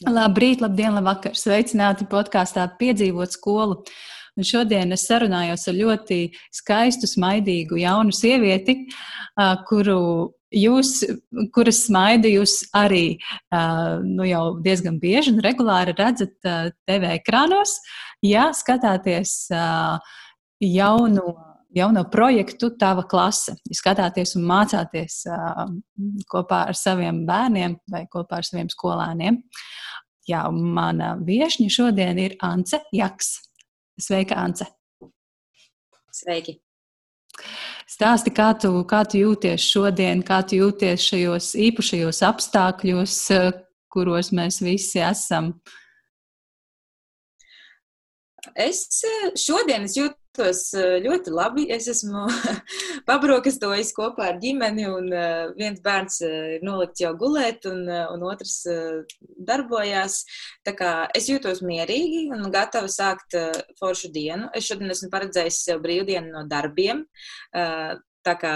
Labrīt, labdien, labvakar! Sveicināti podkāstā Piedzīvot skolu. Un šodien es sarunājos ar ļoti skaistu, smaidīgu jaunu sievieti, kuru jūs, kuras smaidu jūs arī nu, jau diezgan bieži un regulāri redzat TV ekrānos. Ja skatāties jaunu jauno projektu Tava klase. Ja skatāties un mācāties kopā ar saviem bērniem vai kopā ar saviem skolēniem. Jā, mana viesņa šodien ir Ance Jaks. Sveika, Ance! Sveiki! Stāsti, kā tu, kā tu jūties šodien, kā tu jūties šajos īpašajos apstākļos, kuros mēs visi esam. Es šodien es jūtu jūtos eh, ļoti labi. Es esmu pabrokastojis kopā ar ģimeni, un eh, viens bērns eh, ir nolikts jau gulēt, un, un otrs darbojās. Tā kā es jūtos mierīgi un gatava sākt foršu dienu. Es šodien esmu paredzējis sev brīvdienu no darbiem. Tā kā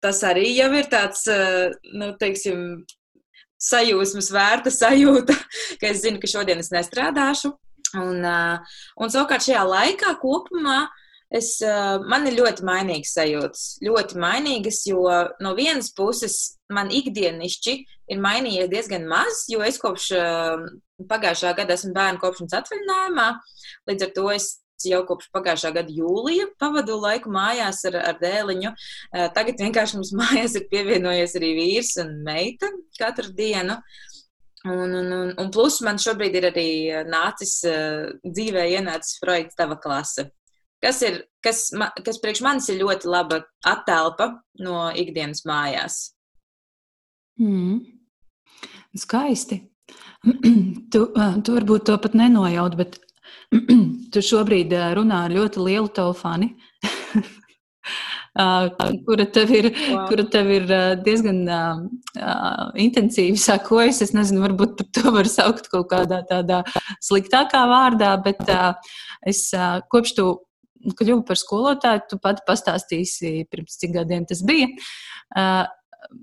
tas arī jau ir tāds, nu, teiksim, sajūsmas vērta sajūta, ka es zinu, ka šodien es nestrādāšu. Un, un savukārt šajā laikā kopumā uh, Es, man ir ļoti mainīgas sajūtas. Ļoti mainīgas, jo no vienas puses man ikdienišķi ir mainījies diezgan maz, jo es kopš pagājušā gada esmu bērnu kopšanas atvaļinājumā. Līdz ar to es jau kopš pagājušā gada jūlija pavadu laiku mājās ar, ar dēliņu. Tagad vienkārši mums mājās ir pievienojies arī vīrs un meita katru dienu. Un, un, un, un plus man šobrīd ir arī nācis dzīvē ienācis projekts Tava klase kas, ir, kas, kas priekš manis ir ļoti laba attēlpa no ikdienas mājās. Mm. Skaisti. tu, tu varbūt to pat nenojaut, bet tu šobrīd runā ar ļoti lielu tavu fani. kura tev ir, wow. kura tev ir diezgan uh, uh, intensīvi sakojas. Es nezinu, varbūt par to var saukt kaut kādā tādā sliktākā vārdā, bet uh, es uh, kopš tu kļuvu par skolotāju, tu pati pastāstīsi, pirms cik gadiem tas bija.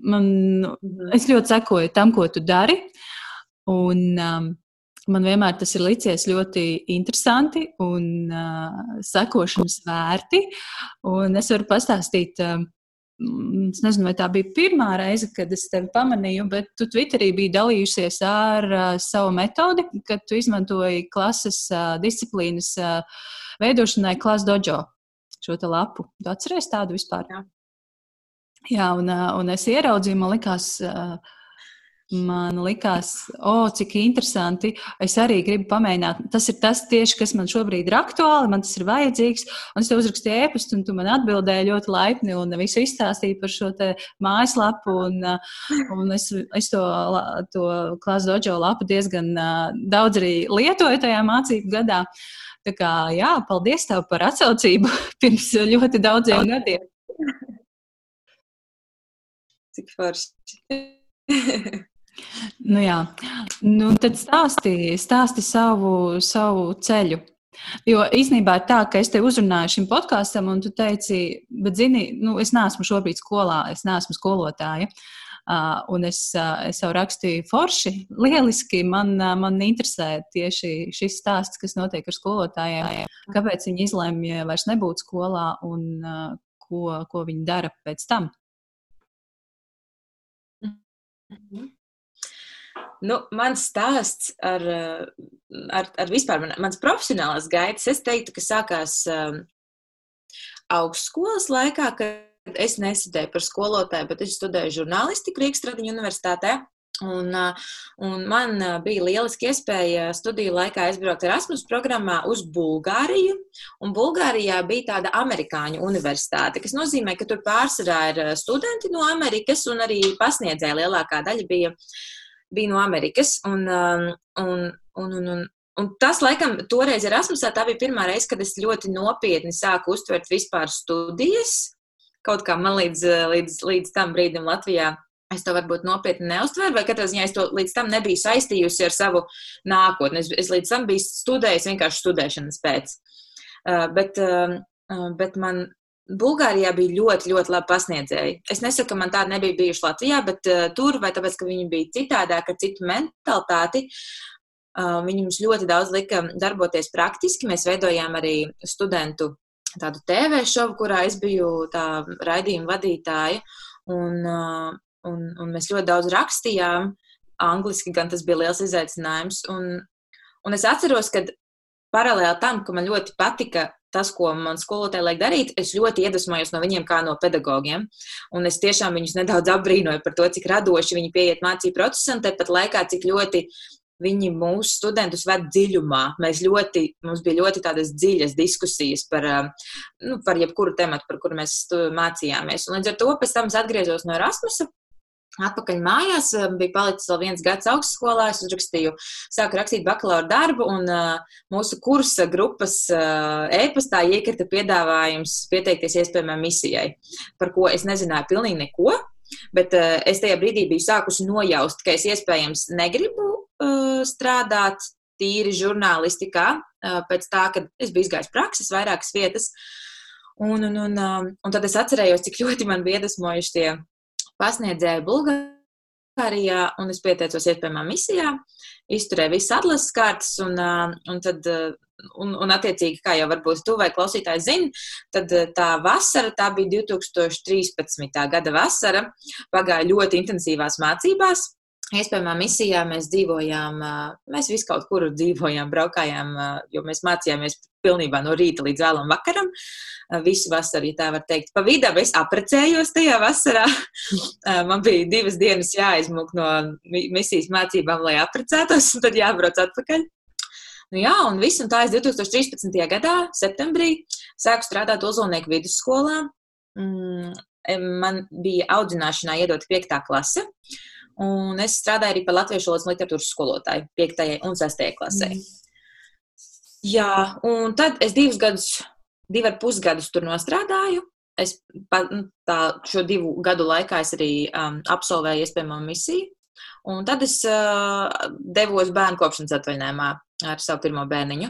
Man, es ļoti sekoju tam, ko tu dari. Un, man vienmēr tas ir licies ļoti interesanti un sekošanas vērti. Un es varu pastāstīt. Es nezinu, vai tā bija pirmā reize, kad es tevi pamanīju, bet tu Twitterī biji dalījusies ar uh, savu metodi, kad tu izmantoji klases uh, disciplīnas uh, veidošanai klases dojo šo lapu. Tu atceries tādu vispār? Jā, Jā un, un es ieraudzīju, man likās. Man likās, o, cik interesanti. Es arī gribu pamēģināt. Tas ir tas tieši, kas man šobrīd ir aktuāli, man tas ir vajadzīgs. Un es tev uzrakstīju ēpastu, un tu man atbildēji ļoti laipni un visu izstāstīji par šo mājaslapu. Un, un es, es to, to klases dojo lapu diezgan daudz arī lietoju tajā mācību gadā. Tā kā, jā, paldies tev par atsaucību pirms ļoti daudziem gadiem. Cik forši. nu, jā, nu, tad stāsti, stāsti savu, savu ceļu. Jo īsnībā ir tā, ka es te uzrunāju šim podkāstam, un tu teici, bet, zini, nu, es neesmu šobrīd skolā, es neesmu skolotāja. Uh, un es, es jau rakstīju forši, lieliski. Man, man interesē tieši šis stāsts, kas notiek ar skolotājiem. Kāpēc viņi izlēma vairs nebūt skolā un ko, ko viņi dara pēc tam? Mhm. Nu, mans stāsts ar, ar, ar vispār man, mans profesionālās gaitas, es teiktu, ka sākās um, augstskolas laikā, kad Es nestudēju par skolotāju, bet es studēju žurnālistiku Rīgas Tradiņu universitātē. Un, un man bija lieliski iespēja studiju laikā aizbraukt Erasmus programmā uz Bulgāriju. Un Bulgārijā bija tāda amerikāņu universitāte, kas nozīmē, ka tur pārsvarā ir studenti no Amerikas un arī pasniedzēja lielākā daļa bija, bija no Amerikas. Un, un, un, un, un, Un tas, laikam, toreiz Erasmusā tā bija pirmā reize, kad es ļoti nopietni sāku uztvert vispār studijas kaut kā man līdz, eh, līdz, līdz tam brīdim Latvijā es to varbūt nopietni neuztveru, vai katrā ziņā es to līdz tam nebiju saistījusi ar savu nākotni. Es, es līdz tam biju studējis vienkārši studēšanas pēc. Uh, bet, uh, bet man Bulgārijā bija ļoti, ļoti labi pasniedzēji. Es nesaku, ka man tāda nebija bijuši Latvijā, bet uh, tur, vai tāpēc, ka viņi bija citādāk, ar citu mentalitāti, Viņi mums ļoti daudz lika darboties praktiski. Mēs veidojām arī studentu tādu TV šovu, kurā es biju tā raidījuma vadītāja. Un, un, un mēs ļoti daudz rakstījām angliski, gan tas bija liels izaicinājums. Un, un es atceros, ka paralēli tam, ka man ļoti patika tas, ko man skolotāji liek darīt, es ļoti iedvesmojos no viņiem kā no pedagogiem. Un es tiešām viņus nedaudz apbrīnoju par to, cik radoši viņi pieiet mācību procesam, tāpat laikā, cik ļoti viņi mūsu studentus ved dziļumā. Mēs ļoti, mums bija ļoti tādas dziļas diskusijas par, nu, par jebkuru tematu, par kuru mēs mācījāmies. Un līdz ar to pēc tam es atgriezos no Erasmusa Atpakaļ mājās bija palicis vēl viens gads augstskolā. Es uzrakstīju, sāku rakstīt bakalaura darbu, un uh, mūsu kursa grupas uh, e-pastā iekrita piedāvājums pieteikties iespējamai misijai, par ko es nezināju pilnīgi neko. Bet uh, es tajā brīdī biju sākusi nojaust, ka es iespējams negribu uh, strādāt tīri žurnālistikā, uh, pēc tā, ka es biju izgājis prakses vairākas vietas. Un, un, un, uh, un tad es atcerējos, cik ļoti man bija iedvesmojuši tie pasniedzēju Bulgārijā, un es pieteicos iespējamā misijā, izturēju visas atlases kārtas, un, un tad, un, un attiecīgi, kā jau varbūt tu vai klausītājs zini, tad tā vasara, tā bija 2013. gada vasara, pagāja ļoti intensīvās mācībās. Iespējamā misijā mēs dzīvojām, mēs visu kaut kur dzīvojām, braukājām, jo mēs mācījāmies pilnībā no rīta līdz vēlam vakaram. Visu vasaru, ja tā var teikt. Pa vidam es aprecējos tajā vasarā. Man bija divas dienas jāizmūk no misijas mācībām, lai aprecētos, un tad jābrauc atpakaļ. Nu jā, un viss, un tā es 2013. gadā, septembrī, sāku strādāt Ozolnieku vidusskolā. Mm, man bija audzināšanā iedota piektā klase. Un es strādāju arī par latviešu valodas literatūras skolotāju 5. un 6. klasē. Mm. Jā, un tad es divus gadus, divu ar pusgadus tur nostrādāju. Es nu, tā, šo divu gadu laikā es arī um, absolvēju iespējamo misiju. Un tad es uh, devos bērnu kopšanas atvaļinājumā ar savu pirmo bērniņu,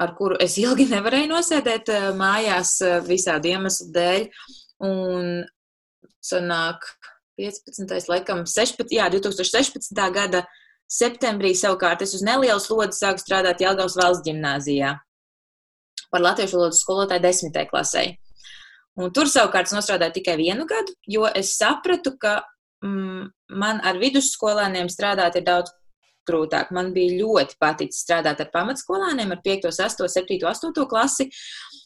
ar kuru es ilgi nevarēju nosēdēt uh, mājās uh, visādi iemeslu dēļ. Un sanāk, 15. laikam, 16, jā, 2016. gada septembrī savukārt es uz nelielu slodzi sāku strādāt Jelgavas valsts ģimnāzijā par latviešu valodas skolotāju desmitai klasē. Un tur savukārt es nostrādāju tikai vienu gadu, jo es sapratu, ka mm, man ar vidusskolāniem strādāt ir daudz grūtāk. Man bija ļoti paticis strādāt ar pamatskolāniem, ar 5, 8, 7, 8 klasi.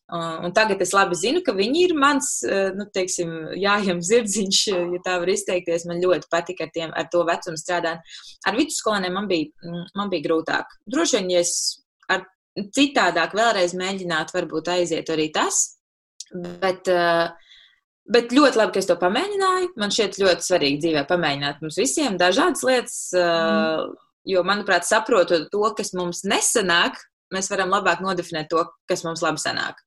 Un tagad es labi zinu, ka viņi ir mans, nu, teiksim, jājam zirdziņš, ja tā var izteikties. Man ļoti patika ar, tiem, ar to vecumu strādāt. Ar vidusskolēniem man bija, man bija grūtāk. Droši vien, ja es ar citādāk vēlreiz mēģinātu, varbūt aiziet arī tas. Bet, bet ļoti labi, ka es to pamēģināju. Man šķiet ļoti svarīgi dzīvē pamēģināt mums visiem dažādas lietas, mm. Jo, manuprāt, saprotot to, kas mums nesanāk, mēs varam labāk nodefinēt to, kas mums labi sanāk.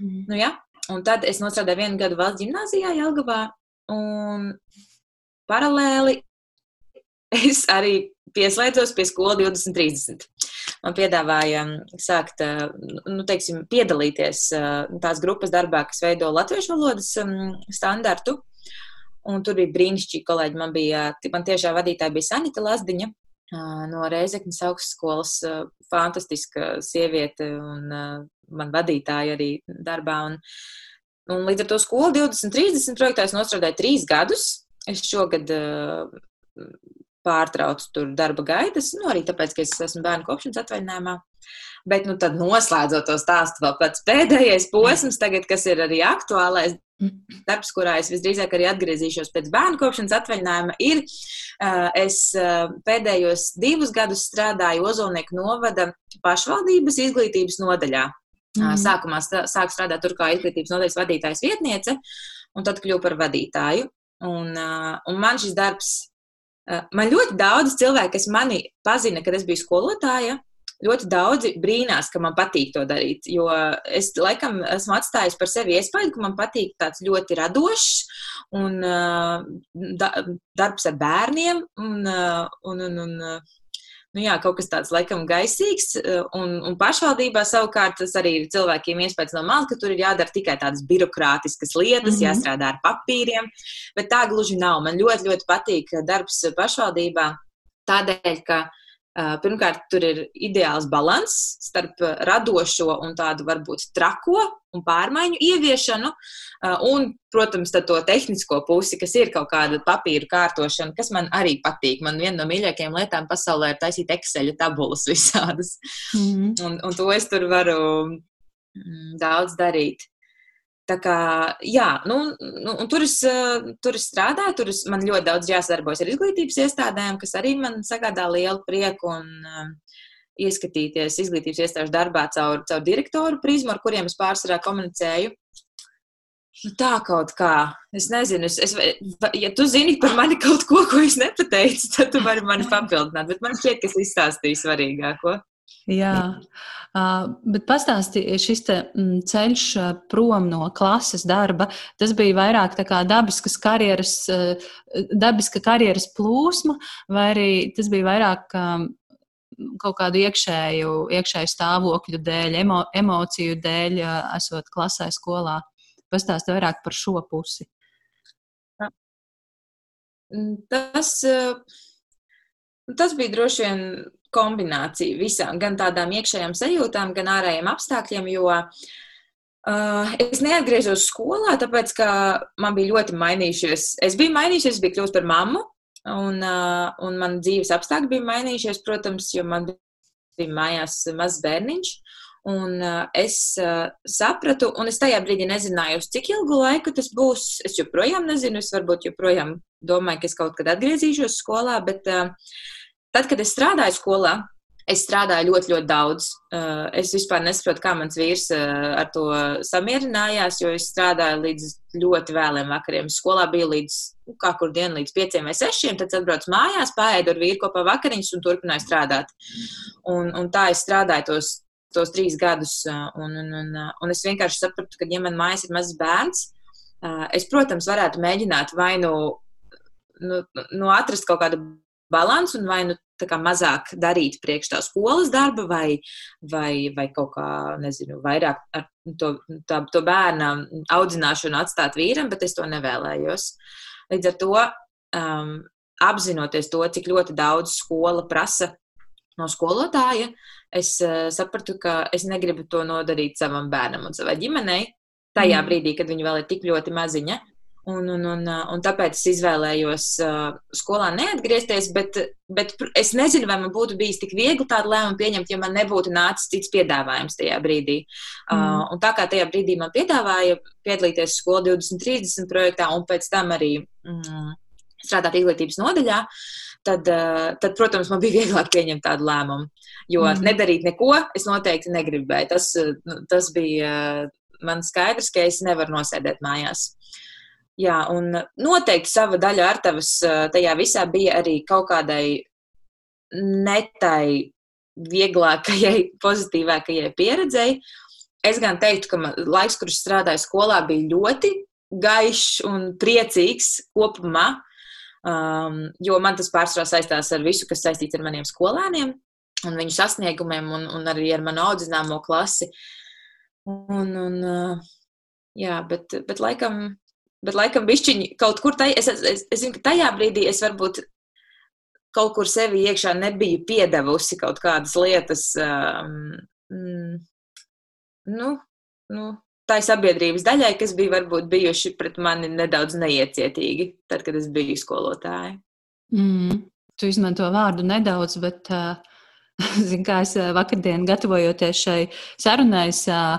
Mm. Nu, ja? Un tad es strādāju vienu gadu valsts gimnājā, Jelgavā, un paralēli es arī pieslēdzos pie skolas 2030. Man piedāvāja sākt, nu, teiksim, piedalīties tās grupas darbā, kas veido latviešu valodas standartu. Un tur bija brīnišķīgi kolēģi. Man bija, man tiešā vadītāja bija Sanita Lazdiņa no Reizeknas augstskolas. Fantastiska sieviete un man vadītāja arī darbā. Un, un līdz ar to skolu 2030 projektā es nostrādāju trīs gadus. Es šogad pārtraucu tur darba gaitas, nu arī tāpēc, ka es esmu bērnu kopšanas atvaļinājumā. Bet, nu, tad noslēdzot to stāstu, vēl pats pēdējais posms, tagad, kas ir arī aktuālais darbs, kurā es visdrīzāk arī atgriezīšos pēc bērnu kopšanas atvaļinājuma, ir, es pēdējos divus gadus strādāju Ozolnieku novada pašvaldības izglītības nodaļā. Mm. Sākumā sāku strādāt tur kā izglītības nodaļas vadītājas vietniece, un tad kļuvu par vadītāju. Un, un man šis darbs, man ļoti daudz cilvēku, kas mani pazina, kad es biju skolotāja, ļoti daudzi brīnās, ka man patīk to darīt. Jo es laikam esmu atstājis par sevi iespēju, ka man patīk tāds ļoti radošs un da, darbs ar bērniem un, un, un, un nu jā, kaut kas tāds laikam gaisīgs, eh, un, un pašvaldībā savukārt tas arī ir cilvēkiem iespējas no malas, ka tur ir jādara tikai tādas birokrātiskas lietas, mm -hmm. jāstrādā ar papīriem, bet tā gluži nav. Man ļoti, ļoti patīk darbs pašvaldībā tādēļ, ka Pirmkārt, tur ir ideāls līdzsvars starp radošo un tādu varbūt trako un pārmaiņu ieviešanu, un, protams, to tehnisko pusi, kas ir kaut kāda papīra kārtošana, kas man arī patīk. Man viena no mīļākajām lietām pasaulē ir taisīt Excel tabulas visādas, mm -hmm. un, un to es tur varu mm, daudz darīt. Tā kā, jā, nu, nu, tur, es, tur es strādāju, tur es, man ļoti daudz jāsadarbojas ar izglītības iestādēm, kas arī man sagādā lielu prieku un ieskatīties izglītības iestāžu darbā caur, caur direktoru prizmu, ar kuriem es pārsvarā komunicēju. Nu, tā kaut kā, es nezinu, es, es, ja tu zini par mani kaut ko, ko es nepateicu, tad tu vari mani papildināt, bet man šķiet, ka es izstāstīju svarīgāko. Jā, bet pastāstīja šis te, m, ceļš prom no klases darba. Tas bija vairāk tā kā dabiskas karjeras, dabiska karjeras plūsma, vai arī tas bija vairāk kaut kādu iekšēju, iekšēju stāvokļu dēļ, emo, emociju dēļ, esot klasē skolā. Pastāstiet vairāk par šo pusi. Tas, tas bija droši vien kombinācija visām, gan tādām iekšējām sajūtām, gan ārējiem apstākļiem, jo uh, es neatgriezos skolā, tāpēc, ka man bija ļoti mainījušies. Es biju mainījušies, es biju kļuvusi par mammu, un, un man dzīves apstākļi bija mainījušies, protams, jo man bija mājās mazs bērniņš. Un es sapratu, un es tajā brīdī nezināju, cik ilgu laiku tas būs. Es joprojām nezinu, es varbūt joprojām domāju, ka es kaut kad atgriezīšos skolā, bet Tad, kad es strādāju skolā, es strādāju ļoti, ļoti daudz. Uh, es vispār nesaprotu, kā mans vīrs uh, ar to samierinājās, jo es strādāju līdz ļoti vēliem vakariem. Skolā bija līdz, nu, kā kur dienu, līdz pieciem vai sešiem, tad atbraucu mājās, pārēdu ar vīru kopā vakariņas un turpināju strādāt. Un, un tā es strādāju tos, tos trīs gadus, uh, un, un, un, un es vienkārši sapratu, ka, ja man mājās ir mazs bērns, es, protams, varētu mēģināt vai nu, nu, nu atrast kaut kādu balansu un vai nu mazāk darīt priekš tā skolas darba, vai, vai, vai kaut kā, nezinu, vairāk ar to, tā, to bērnu audzināšanu atstāt vīram, bet es to nevēlējos. Līdz ar to, um, apzinoties to, cik ļoti daudz skola prasa no skolotāja, es uh, sapratu, ka es negribu to nodarīt savam bērnam un savai ģimenei. Tajā mm. brīdī, kad viņi vēl ir tik ļoti maziņa, Un, un, un, un tāpēc es izvēlējos skolā neatgriezties, bet, bet es nezinu, vai man būtu bijis tik viegli tādu lēmumu pieņemt, ja man nebūtu nācis cits piedāvājums tajā brīdī. Mm. Un tā kā tajā brīdī man piedāvāja piedalīties skola 2030 projektā un pēc tam arī mm, strādāt izglītības nodaļā, tad, tad, protams, man bija vieglāk pieņemt tādu lēmumu. Jo mm. nedarīt neko es noteikti negribēju. Tas, nu, tas bija man skaidrs, ka es nevaru nosēdēt mājās. Jā, un noteikti sava daļa ar tavas tajā visā bija arī kaut kādai netai vieglākajai, pozitīvākajai pieredzei. Es gan teiktu, ka laiks, kurš strādāju skolā, bija ļoti gaišs un priecīgs kopumā, um, jo man tas pārsvarā saistās ar visu, kas saistīts ar maniem skolēniem un viņu sasniegumiem, un, un arī ar manu audzināmo klasi. Un, un, uh, jā, bet, bet laikam Bet, laikam, bišķiņi kaut kur tajā, es, es, es zinu, ka tajā brīdī es varbūt kaut kur sevi iekšā nebiju piedevusi kaut kādas lietas, um, mm, nu, nu, tai sabiedrības daļai, kas bija varbūt bijuši pret mani nedaudz neiecietīgi, tad, kad es biju skolotāja. Mm, tu izmanto vārdu nedaudz, bet, uh, zin, kā es vakardien gatavojoties šai sarunai, es uh,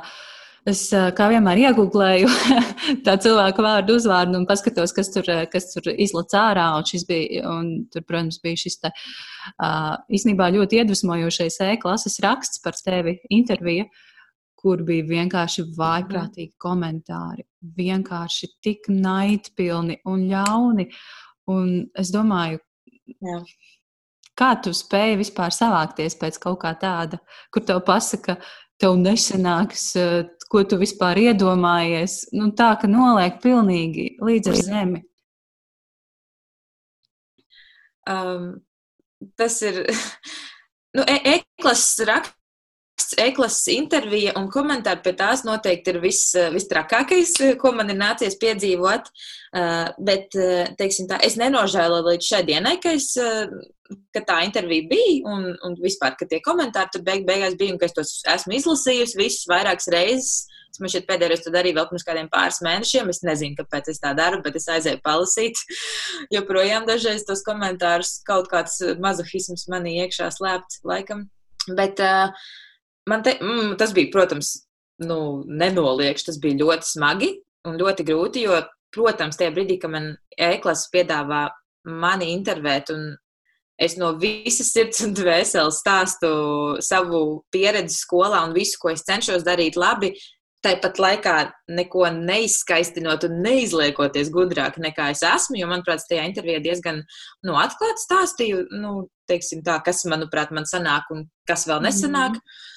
Es kā vienmēr iegūlēju tā cilvēku vārdu, uzvārdu un paskatos, kas tur, kas tur izlaiž ārā. Un, bija, un tur, protams, bija šis te, uh, īstenībā ļoti iedvesmojošais e-klases raksts par tevi interviju, kur bija vienkārši vājprātīgi komentāri. Vienkārši tik naidpilni un ļauni. Un es domāju, Jā. kā tu spēji vispār savākties pēc kaut kā tāda, kur tev pasaka, tev nesanāks ko tu vispār iedomājies, nu, tā ka noliek pilnīgi līdz ar zemi? Um, tas ir. Nu, e-klases raksts raksts, e-klases intervija un komentāri pie tās noteikti ir viss vistrakākais, ko man ir nācies piedzīvot. Bet, teiksim tā, es nenožēloju līdz šai dienai, ka, es, ka tā intervija bija un, un vispār, ka tie komentāri tur beig, beigās bija un ka es tos esmu izlasījusi visus vairākas reizes. Es man šeit pēdējais to darīju vēl pirms kādiem pāris mēnešiem. Es nezinu, kāpēc es tā daru, bet es aizēju palasīt. Joprojām dažreiz tos komentārus kaut kāds mazohisms manī iekšā slēpts laikam. Bet uh, man te, mm, tas bija, protams, nu, nenoliekš, tas bija ļoti smagi un ļoti grūti, jo, protams, tajā brīdī, kad man e-klases piedāvā mani intervēt un es no visas sirds un dvēseles stāstu savu pieredzi skolā un visu, ko es cenšos darīt labi, tāpat laikā neko neizskaistinot un neizliekoties gudrāk nekā es esmu, jo, manuprāt, tajā intervijā diezgan nu, atklāti stāstīju, nu, teiksim tā, kas, manuprāt, man sanāk un kas vēl nesanāk. Mm -hmm.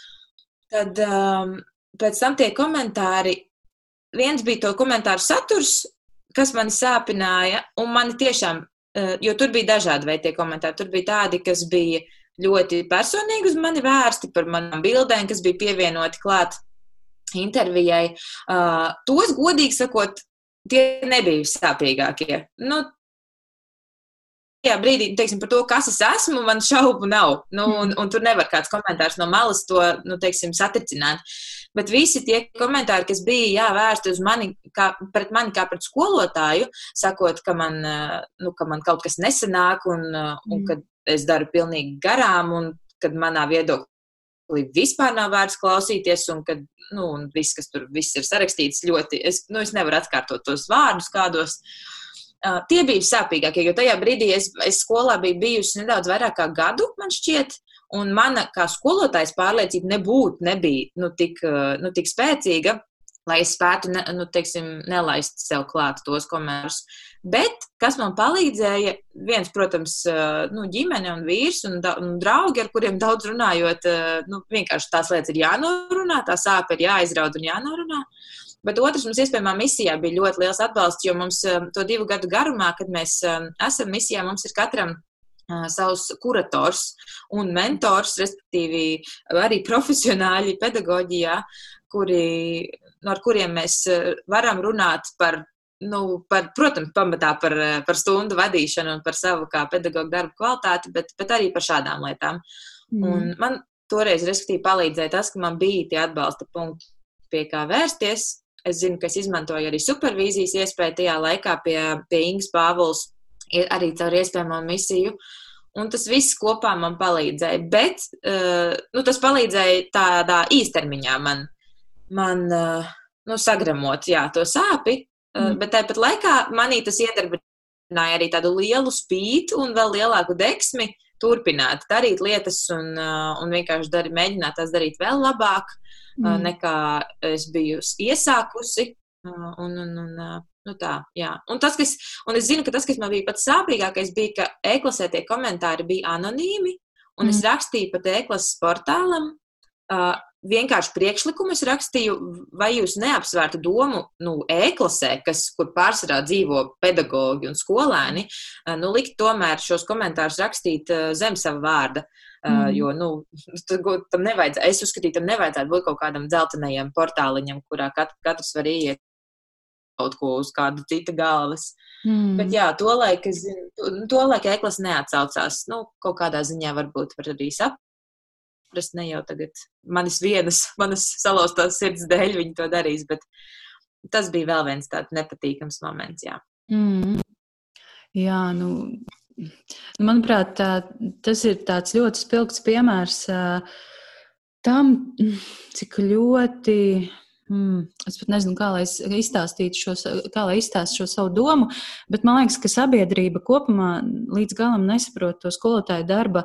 Tad um, pēc tam tie komentāri, viens bija to komentāru saturs, kas mani sāpināja, un mani tiešām, uh, jo tur bija dažādi veidi tie komentāri, tur bija tādi, kas bija ļoti personīgi uz mani vērsti par manām bildēm, kas bija pievienoti klāt intervijai. Uh, tos, godīgi sakot, tie nebija vissāpīgākie. Nu, tajā brīdī, teiksim, par to, kas es esmu, man šaubu nav. Nu, un, un tur nevar kāds komentārs no malas to, nu, teiksim, satricināt. Bet visi tie komentāri, kas bija jā, vērsti uz mani, kā, pret mani kā pret skolotāju, sakot, ka man, nu, ka man kaut kas nesanāk un, un mm. ka es daru pilnīgi garām un kad manā viedoklī vispār nav vērts klausīties, un kad nu, un viss, kas tur viss ir sarakstīts, ļoti, es, nu, es nevaru atkārtot tos vārdus kādos. Uh, tie bija sāpīgākie, jo tajā brīdī es, es skolā biju bijusi nedaudz vairāk kā gadu, man šķiet, un mana kā skolotājas pārliecība nebūtu nebija nu, tik, nu, tik spēcīga, lai es spētu ne, nu, teiksim, nelaist sev klāt tos komentārus. Bet kas man palīdzēja, viens, protams, nu, ģimene un vīrs un, un draugi, ar kuriem daudz runājot, nu, vienkārši tās lietas ir jānorunā, tā sāpe ir jāizraud un jānorunā. Bet otrs, mums iespējamā misijā bija ļoti liels atbalsts, jo mums to divu gadu garumā, kad mēs esam misijā, mums ir katram savs kurators un mentors, respektīvi arī profesionāļi pedagoģijā, kuri no ar kuriem mēs eh, varam runāt par, nu, par protams, pamatā par, eh, par stundu vadīšanu un par savu kā pedagoģu darbu kvalitāti, bet, bet arī par šādām lietām. Mm. Un man toreiz, respektīvi, palīdzēja tas, ka man bija tie atbalsta punkti, pie kā vērsties. Es zinu, ka es izmantoju arī supervīzijas iespēju tajā laikā pie, pie Ingas Pāvils, arī caur iespējamo misiju. Un tas viss kopā man palīdzēja. Bet uh, nu, tas palīdzēja tādā īstermiņā man. Uh, man eh, nu, sagramot jā, to sāpi, eh, mm. bet tāpat laikā manī tas iedarbināja arī tādu lielu spītu un vēl lielāku deksmi turpināt darīt lietas un, eh, un vienkārši dari, mēģināt tās darīt vēl labāk, mm. nekā es biju iesākusi. Un, un, un, nu tā, jā. un, tas, kas, un es zinu, ka tas, kas man bija pats sāpīgākais, bija, ka e-klasē tie komentāri bija anonīmi, un mm. es rakstīju pat e-klases portālam, vienkārši priekšlikumu es rakstīju, vai jūs neapsvērtu domu, nu, e-klasē, kas, kur pārsvarā dzīvo pedagoģi un skolēni, nu, likt tomēr šos komentārus rakstīt zem sava vārda. Mm. Jo, nu, tam nevajadzētu, es uzskatīju, tam nevajadzētu būt kaut kādam dzeltenajam portāliņam, kurā kat, katrs var ieiet kaut ko uz kāda cita galvas. Mm. Bet jā, to laiku, to laiku e-klasa neatsaucās. Nu, kaut kādā ziņā varbūt var arī sap, saprast, ne jau tagad manis vienas, manas salauztās sirds dēļ viņi to darīs, bet tas bija vēl viens tāds nepatīkams moments. Jā, mm. jā nu, manuprāt, tā, tas ir tāds ļoti spilgts piemērs tam, cik ļoti. Mm, es pat nezinu, kā lai izstāstītu šo, kā lai izstāst šo savu domu, bet man liekas, ka sabiedrība kopumā līdz galam nesaprot to skolotāju darba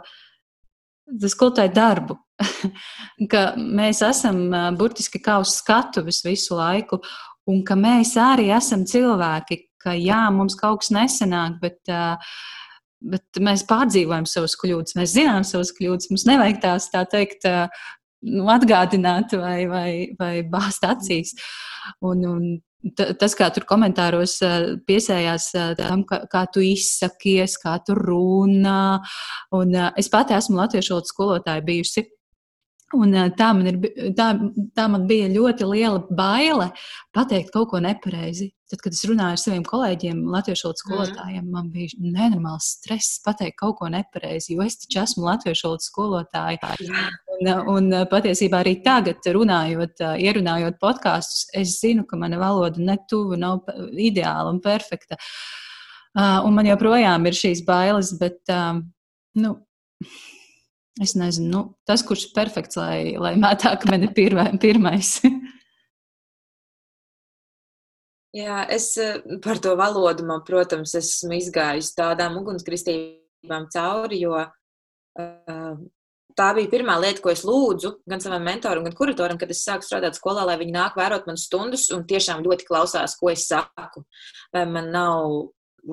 skolotāju darbu. ka mēs esam burtiski kā uz skatuves visu laiku, un ka mēs arī esam cilvēki, ka jā, mums kaut kas nesanāk, bet, bet mēs pārdzīvojam savus kļūdas, mēs zinām savus kļūdas, mums nevajag tās tā teikt. Nu, atgādināt vai, vai, vai bāzt acīs. Un, un tas, kā tur komentāros piesējās tam, kā, kā tu izsakies, kā tu runā. Un es pati esmu latviešu valodas skolotāja bijusi. Un tā man, ir, tā, tā man bija ļoti liela baile pateikt kaut ko nepareizi. Tad, kad es runāju ar saviem kolēģiem, latviešu valodas mhm. skolotājiem, man bija nenormāls stress pateikt kaut ko nepareizi, jo es taču esmu latviešu valodas skolotāja. Un, un patiesībā arī tagad, runājot, ierunājot podkāstus, es zinu, ka mana valoda netuvu nav ideāla un perfekta. Un man joprojām ir šīs bailes, bet, nu, Es nezinu, nu, tas, kurš ir perfekts, lai, lai mētā akmeni pirmā, pirmais. Jā, es eh, par to valodu, man, protams, esmu izgājis tādām ugunskristībām cauri, jo uh, tā bija pirmā lieta, ko es lūdzu gan savam mentoram, gan kuratoram, kad es sāku strādāt skolā, lai viņi nāk vērot man stundas un tiešām ļoti klausās, ko es saku. Vai man nav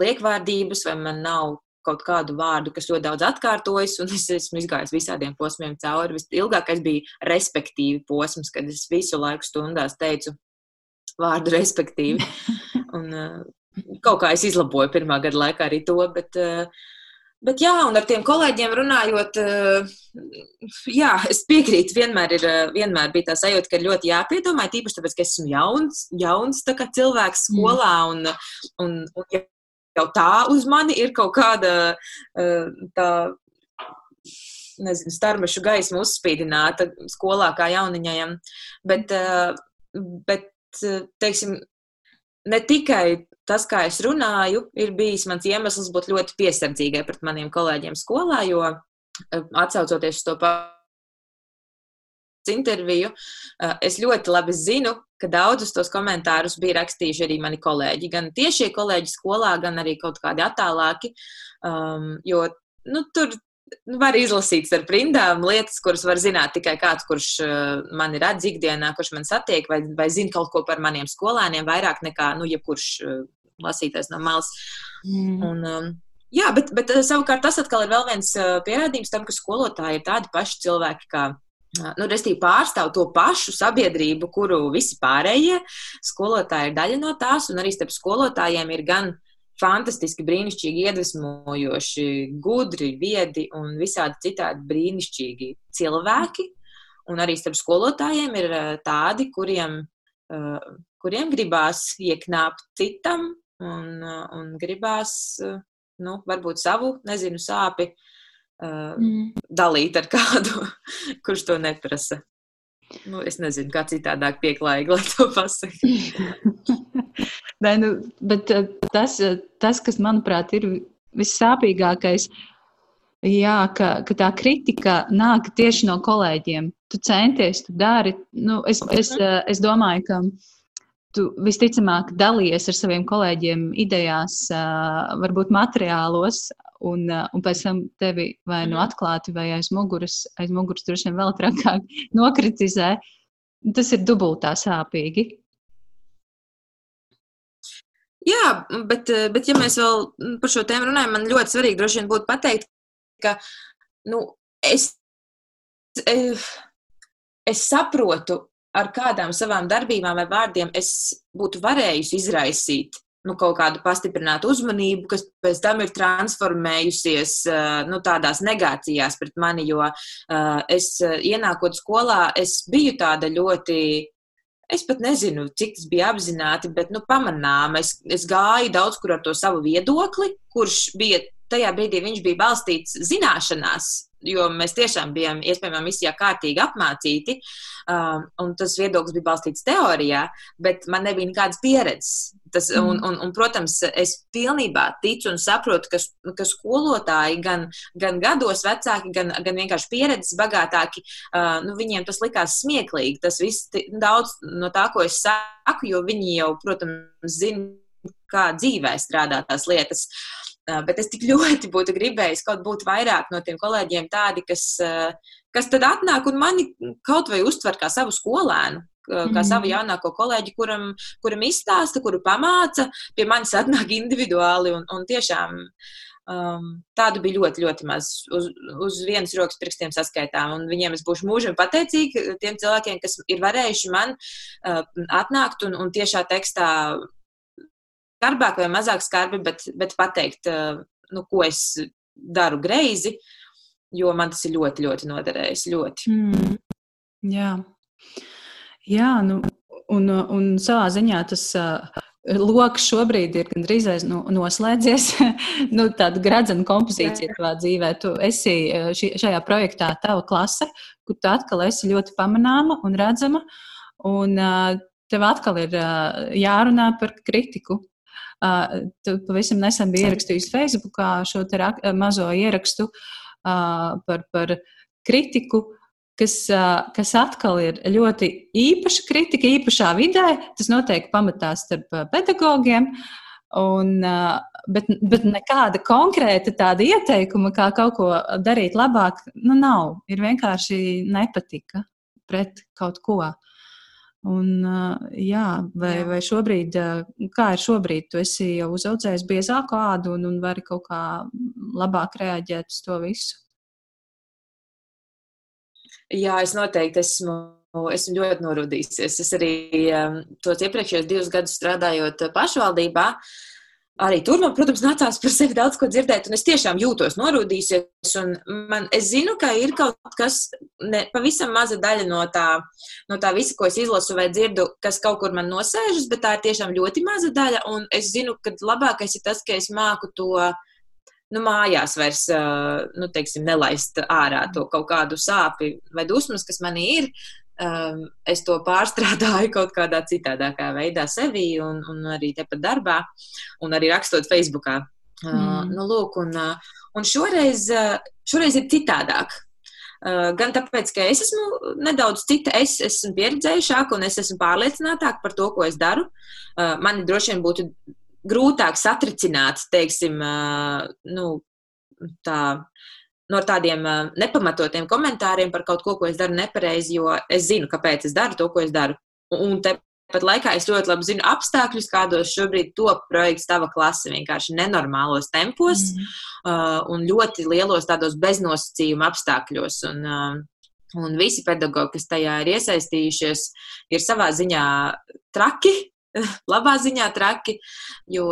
liekvārdības, vai man nav kaut kādu vārdu, kas ļoti daudz atkārtojas, un es esmu izgājis visādiem posmiem cauri. Visilgākais bija respektīvi posms, kad es visu laiku stundās teicu vārdu respektīvi. Un, uh, kaut kā es izlaboju pirmā gada laikā arī to, bet, uh, bet jā, un ar tiem kolēģiem runājot, uh, jā, es piekrītu, vienmēr, ir, vienmēr bija tā sajūta, ka ļoti jāpiedomā, tīpaši tāpēc, ka esmu jauns, jauns cilvēks skolā, un, un, un jau tā uz mani ir kaut kāda eh, tā, nezinu, starmešu gaisma uzspīdināta skolā kā jauniņajam. Bet, eh, bet teiksim, ne tikai tas, kā es runāju, ir bijis mans iemesls būt ļoti piesardzīgai pret maniem kolēģiem skolā, jo eh, atsaucoties uz to pašu interviju, es ļoti labi zinu, ka daudzus tos komentārus bija rakstījuši arī mani kolēģi. Gan tiešie kolēģi skolā, gan arī kaut kādi attālāki. Um, jo nu, tur nu, var izlasīt ar rindām lietas, kuras var zināt tikai kāds, kurš uh, mani redz ikdienā, kurš man satiek, vai, vai zina kaut ko par maniem skolēniem, vairāk nekā nu, jebkurš uh, lasītājs no malas. Mm. Un, um, jā, bet, bet savukārt tas atkal ir vēl viens pierādījums tam, ka skolotāji ir tādi paši cilvēki kā nu, restīvi pārstāv to pašu sabiedrību, kuru visi pārējie skolotāji ir daļa no tās, un arī starp skolotājiem ir gan fantastiski, brīnišķīgi, iedvesmojoši, gudri, viedi un visādi citādi brīnišķīgi cilvēki. Un arī starp skolotājiem ir tādi, kuriem, kuriem gribās ieknāpt citam un, un gribās, nu, varbūt savu, nezinu, sāpi uh, mm. dalīt ar kādu, kurš to neprasa. Nu, es nezinu, kā citādāk pieklājīgi, lai to pasaktu. Nē, nu, bet tas, tas, kas manuprāt ir vissāpīgākais, jā, ka, ka tā kritika nāk tieši no kolēģiem. Tu centies, tu dari. Nu, es, es, es domāju, ka tu visticamāk dalies ar saviem kolēģiem idejās, varbūt materiālos, un, un pēc tam tevi vai nu atklāti, vai aiz muguras, aiz muguras droši vien vēl trakāk nokritizē. Tas ir dubultā sāpīgi. Jā, bet, bet ja mēs vēl par šo tēmu runājam, man ļoti svarīgi droši vien būtu pateikt, ka nu, es, es saprotu, ar kādām savām darbībām vai vārdiem es būtu varējusi izraisīt nu, kaut kādu pastiprinātu uzmanību, kas pēc tam ir transformējusies nu, tādās negācijās pret mani, jo es ienākot skolā, es biju tāda ļoti. Es pat nezinu, cik tas bija apzināti, bet nu, pamanām. Es, es gāju daudz kur ar to savu viedokli, kurš bija tajā brīdī, viņš bija balstīts zināšanās, jo mēs tiešām bijām iespējamā misijā kārtīgi apmācīti, um, un tas viedoklis bija balstīts teorijā, bet man nebija nekādas pieredzes. Tas, un, un, un, protams, es pilnībā ticu un saprotu, ka, ka skolotāji, gan, gan gados vecāki, gan, gan vienkārši pieredzes bagātāki, uh, nu, viņiem tas likās smieklīgi. Tas viss daudz no tā, ko es saku, jo viņi jau, protams, zina, kā dzīvē strādā tās lietas. Uh, Bet es tik ļoti būtu gribējis kaut būt vairāk no tiem kolēģiem tādi, kas, kas tad atnāk un mani kaut vai uztver kā savu skolēnu. Kā mm. savu jaunāko kolēģi, kuram, kuram izstāsta, kuru pamāca, pie manis atnāk individuāli. Un, un tiešām um, tādu bija ļoti, ļoti maz. Uz, uz vienas rokas pirkstiem saskaitām. Un viņiem es būšu mūžam pateicīga tiem cilvēkiem, kas ir varējuši man uh, atnākt un, un tiešā tekstā skarbāk vai mazāk skarbi, bet, bet pateikt, eh, nu, ko es daru greizi, jo man tas ir ļoti, ļoti noderējis. Ļoti. Mm. Jā, Jā nu, un, un savā ziņā tas uh, lokus šobrīd ir gandrīz nu, noslēdzies. nu, tāda gradzena kompozīcija tavā dzīvē. Tu esi ši, šajā projektā tava klase, kur tu atkal esi ļoti pamanāma un redzama. Un tev atkal ir jārunā par kritiku. Uh, tu pavisam nesen biji ierakstījis Facebookā šo mazo ierakstu uh, par, par kritiku kas, kas atkal ir ļoti īpaša kritika, īpašā vidē. Tas notiek pamatā starp pedagogiem. Un, bet, bet nekāda konkrēta tāda ieteikuma, kā kaut ko darīt labāk, nu nav. Ir vienkārši nepatika pret kaut ko. Un, jā, vai, vai šobrīd, kā ir šobrīd, tu esi jau uzaudzējis biezāku ādu un, un vari kaut kā labāk reaģēt uz to visu? Jā, es noteikti esmu. Esmu ļoti norūdījusies. Es arī tos iepriekšējos divus gadus strādājot pašvaldībā, arī tur man, protams, nācās par sevi daudz ko dzirdēt, un es tiešām jūtos norūdījusies. Man, es zinu, ka ir kaut kas, ne, pavisam maza daļa no tā, no tā visa, ko es izlasu vai dzirdu, kas kaut kur man nosēžas, bet tā ir tiešām ļoti maza daļa, un es zinu, ka labākais ir tas, ka es māku to nu, mājās vairs nu, teiksim, nelaist ārā to kaut kādu sāpju vai dusmas, kas manī ir. Um, es to pārstrādāju kaut kādā citādākā veidā sevī un, un arī tepat darbā, un arī rakstot Facebookā. Uh, mm. nu, lūk, un, un šoreiz, šoreiz ir citādāk. Uh, gan tāpēc, ka es esmu nedaudz cita, es esmu pieredzējušāka un es esmu pārliecinātāka par to, ko es daru. Uh, man droši vien būtu grūtāk satricināt, teiksim, nu, tā, no tādiem nepamatotiem komentāriem par kaut ko, ko es daru nepareizi, jo es zinu, kāpēc es daru to, ko es daru. Un tāpat laikā es ļoti labi zinu apstākļus, kādos šobrīd top projekts tava klase vienkārši nenormālos tempos mm. uh, un ļoti lielos tādos beznosacījuma apstākļos. Un, uh, un visi pedagoģi, kas tajā ir iesaistījušies, ir savā ziņā traki, labā ziņā traki, jo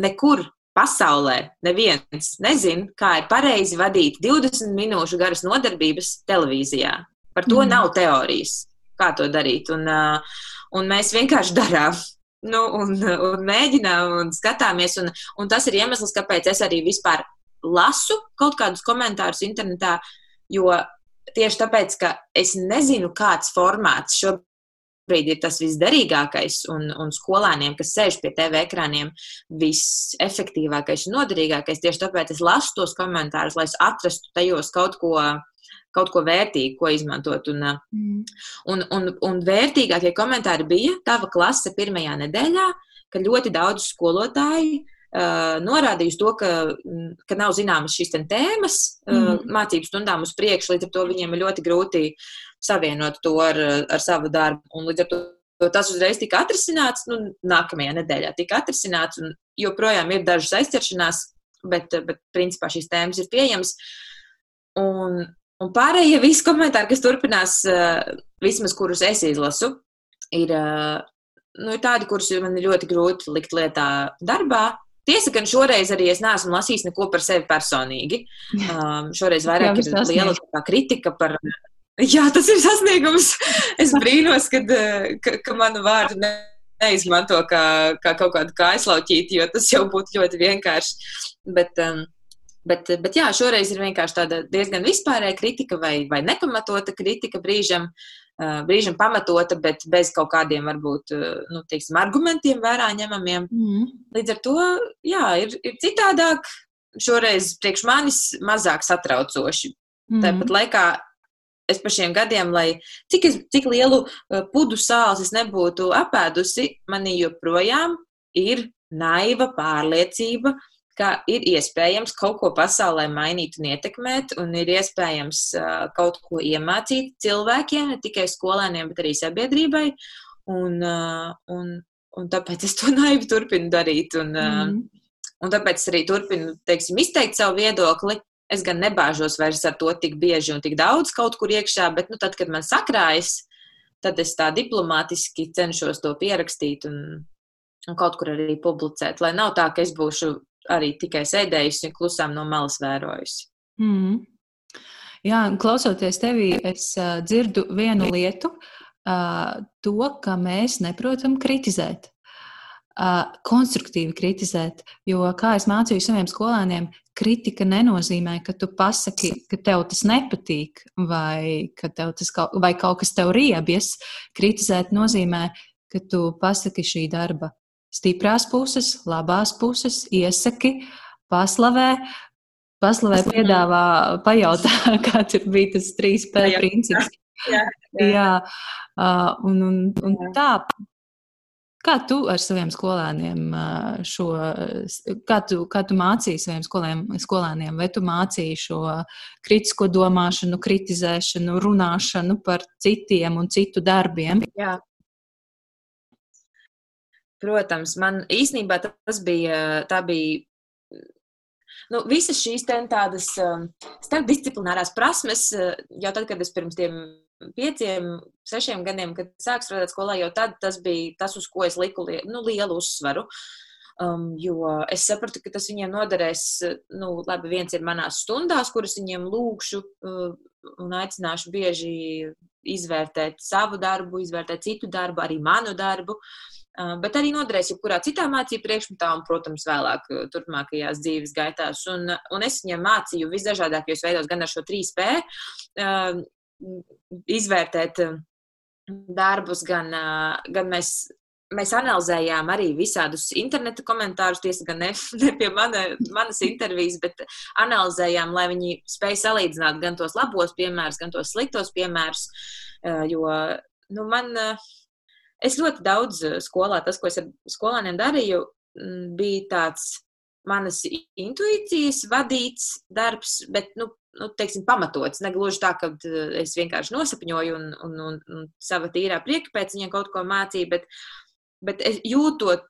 nekur pasaulē neviens nezina, kā ir pareizi vadīt 20 minūšu garas nodarbības televīzijā. Par to mm. nav teorijas, kā to darīt. Un, un mēs vienkārši darām. Nu, un, un mēģinām un skatāmies. Un, un tas ir iemesls, kāpēc es arī vispār lasu kaut kādus komentārus internetā. Jo tieši tāpēc, ka es nezinu, kāds formāts šobrīd šobrīd ir tas visderīgākais, un, un skolēniem, kas sēž pie TV ekrāniem, visefektīvākais un noderīgākais. Tieši tāpēc es lasu tos komentārus, lai es atrastu tajos kaut ko. Kaut ko vērtīgu, ko izmantot. Un, mm. un, un, un vērtīgākie komentāri bija tava klase pirmajā nedēļā, kad ļoti daudz skolotāju uh, norādīja uz to, ka, ka nav zināmas šīs tēmas uh, mm. mācību stundām uz priekšu, līdz ar to viņiem ir ļoti grūti savienot to ar, ar savu darbu. Un līdz ar to tas uzreiz tika atrisināts, nu, nākamajā nedēļā tika atrisināts, un joprojām ir dažas aizķeršanās, bet, bet principā šīs tēmas ir pieejamas. Un, un pārējie visi komentāri, kas turpinās, vismaz kurus es izlasu, ir, nu, ir tādi, kurus man ir ļoti grūti likt lietā darbā. Tiesa, ka šoreiz arī es neesmu lasījis neko par sevi personīgi. Um, šoreiz vairāk ir liela kritika par, Jā, tas ir sasniegums. Es brīnos, kad, eh, ka, ka manu vārdu ne, neizmanto kā, kā kaut kādu kaislauķīti, jo tas jau būtu ļoti vienkārši. Bet, um, bet, bet jā, šoreiz ir vienkārši tāda diezgan vispārēja kritika vai, vai nepamatota kritika brīžam. Uh, brīžam pamatota, bet bez kaut kādiem, varbūt, uh, nu, teiksim, argumentiem vērā ņemamiem. Mm. Līdz ar to, jā, ir, ir citādāk, šoreiz priekš manis mazāk satraucoši. Mm. Tāpat laikā es par šiem gadiem, lai cik, es, cik lielu uh, pudu sāls es nebūtu apēdusi, manī joprojām ir naiva pārliecība, ka ir iespējams kaut ko pasaulē mainīt un ietekmēt, un ir iespējams uh, kaut ko iemācīt cilvēkiem, ne tikai skolēniem, bet arī sabiedrībai. Un, uh, un, un tāpēc es to naivi turpinu darīt. Un, mm. un tāpēc arī turpinu teiksim, izteikt savu viedokli, Es gan nebāžos vairs ar to tik bieži un tik daudz kaut kur iekšā, bet nu, tad, kad man sakrājas, tad es tā diplomātiski cenšos to pierakstīt un, un kaut kur arī publicēt. Lai nav tā, ka es būšu arī tikai sēdējusi un klusām no malas vērojusi. Mm. Jā, klausoties tevī, es uh, dzirdu vienu lietu, uh, to, ka mēs neprotam kritizēt. Uh, konstruktīvi kritizēt, jo, kā es mācīju saviem skolēniem, kritika nenozīmē, ka tu pasaki, ka tev tas nepatīk, vai ka tev tas kaut, vai kaut kas tev riebjas. Kritizēt nozīmē, ka tu pasaki šī darba stiprās puses, labās puses, iesaki, paslavē, paslavē, piedāvā, pajautā, kā tur bija tas 3P princips. Jā, jā. jā un, un, un tā. Kā tu ar saviem skolēniem šo, kā tu, kā tu mācīji saviem skolēm, skolēniem, vai tu mācīji šo kritisko domāšanu, kritizēšanu, runāšanu par citiem un citu darbiem? Jā, Protams, man īstenībā tas bija, tā bija nu, visas šīs tādas starpdisciplinārās prasmes, jau tad, kad es pirms tiem pieciem, sešiem gadiem, kad sāku strādāt skolā, jau tad tas bija tas, uz ko es liku li nu, lielu uzsvaru. Um, jo es sapratu, ka tas viņiem noderēs. Nu, labi, viens ir manās stundās, kuras viņiem lūkšu uh, un aicināšu bieži izvērtēt savu darbu, izvērtēt citu darbu, arī manu darbu. Uh, bet arī noderēs jebkurā citā mācību priekšmetā un, protams, vēlāk turpmākajās dzīves gaitās. Un, un es viņam mācīju visdažādākajos veidos, gan ar šo 3P, izvērtēt darbus, gan, gan mēs. Mēs analizējām arī visādus interneta komentārus, tiesa gan ne, ne pie mana, manas intervijas, bet analizējām, lai viņi spēj salīdzināt gan tos labos piemērus, gan tos sliktos piemērus. Jo nu, man, Es ļoti daudz skolā, tas, ko es ar skolēniem darīju, mm, bija tāds manas intuīcijas vadīts darbs, bet, nu, nu teiksim, pamatots. Negluži tā, ka eh, es vienkārši nosapņoju un, un, un, un sava tīrā prieka pēc viņiem kaut ko mācīju, bet, bet jūtot,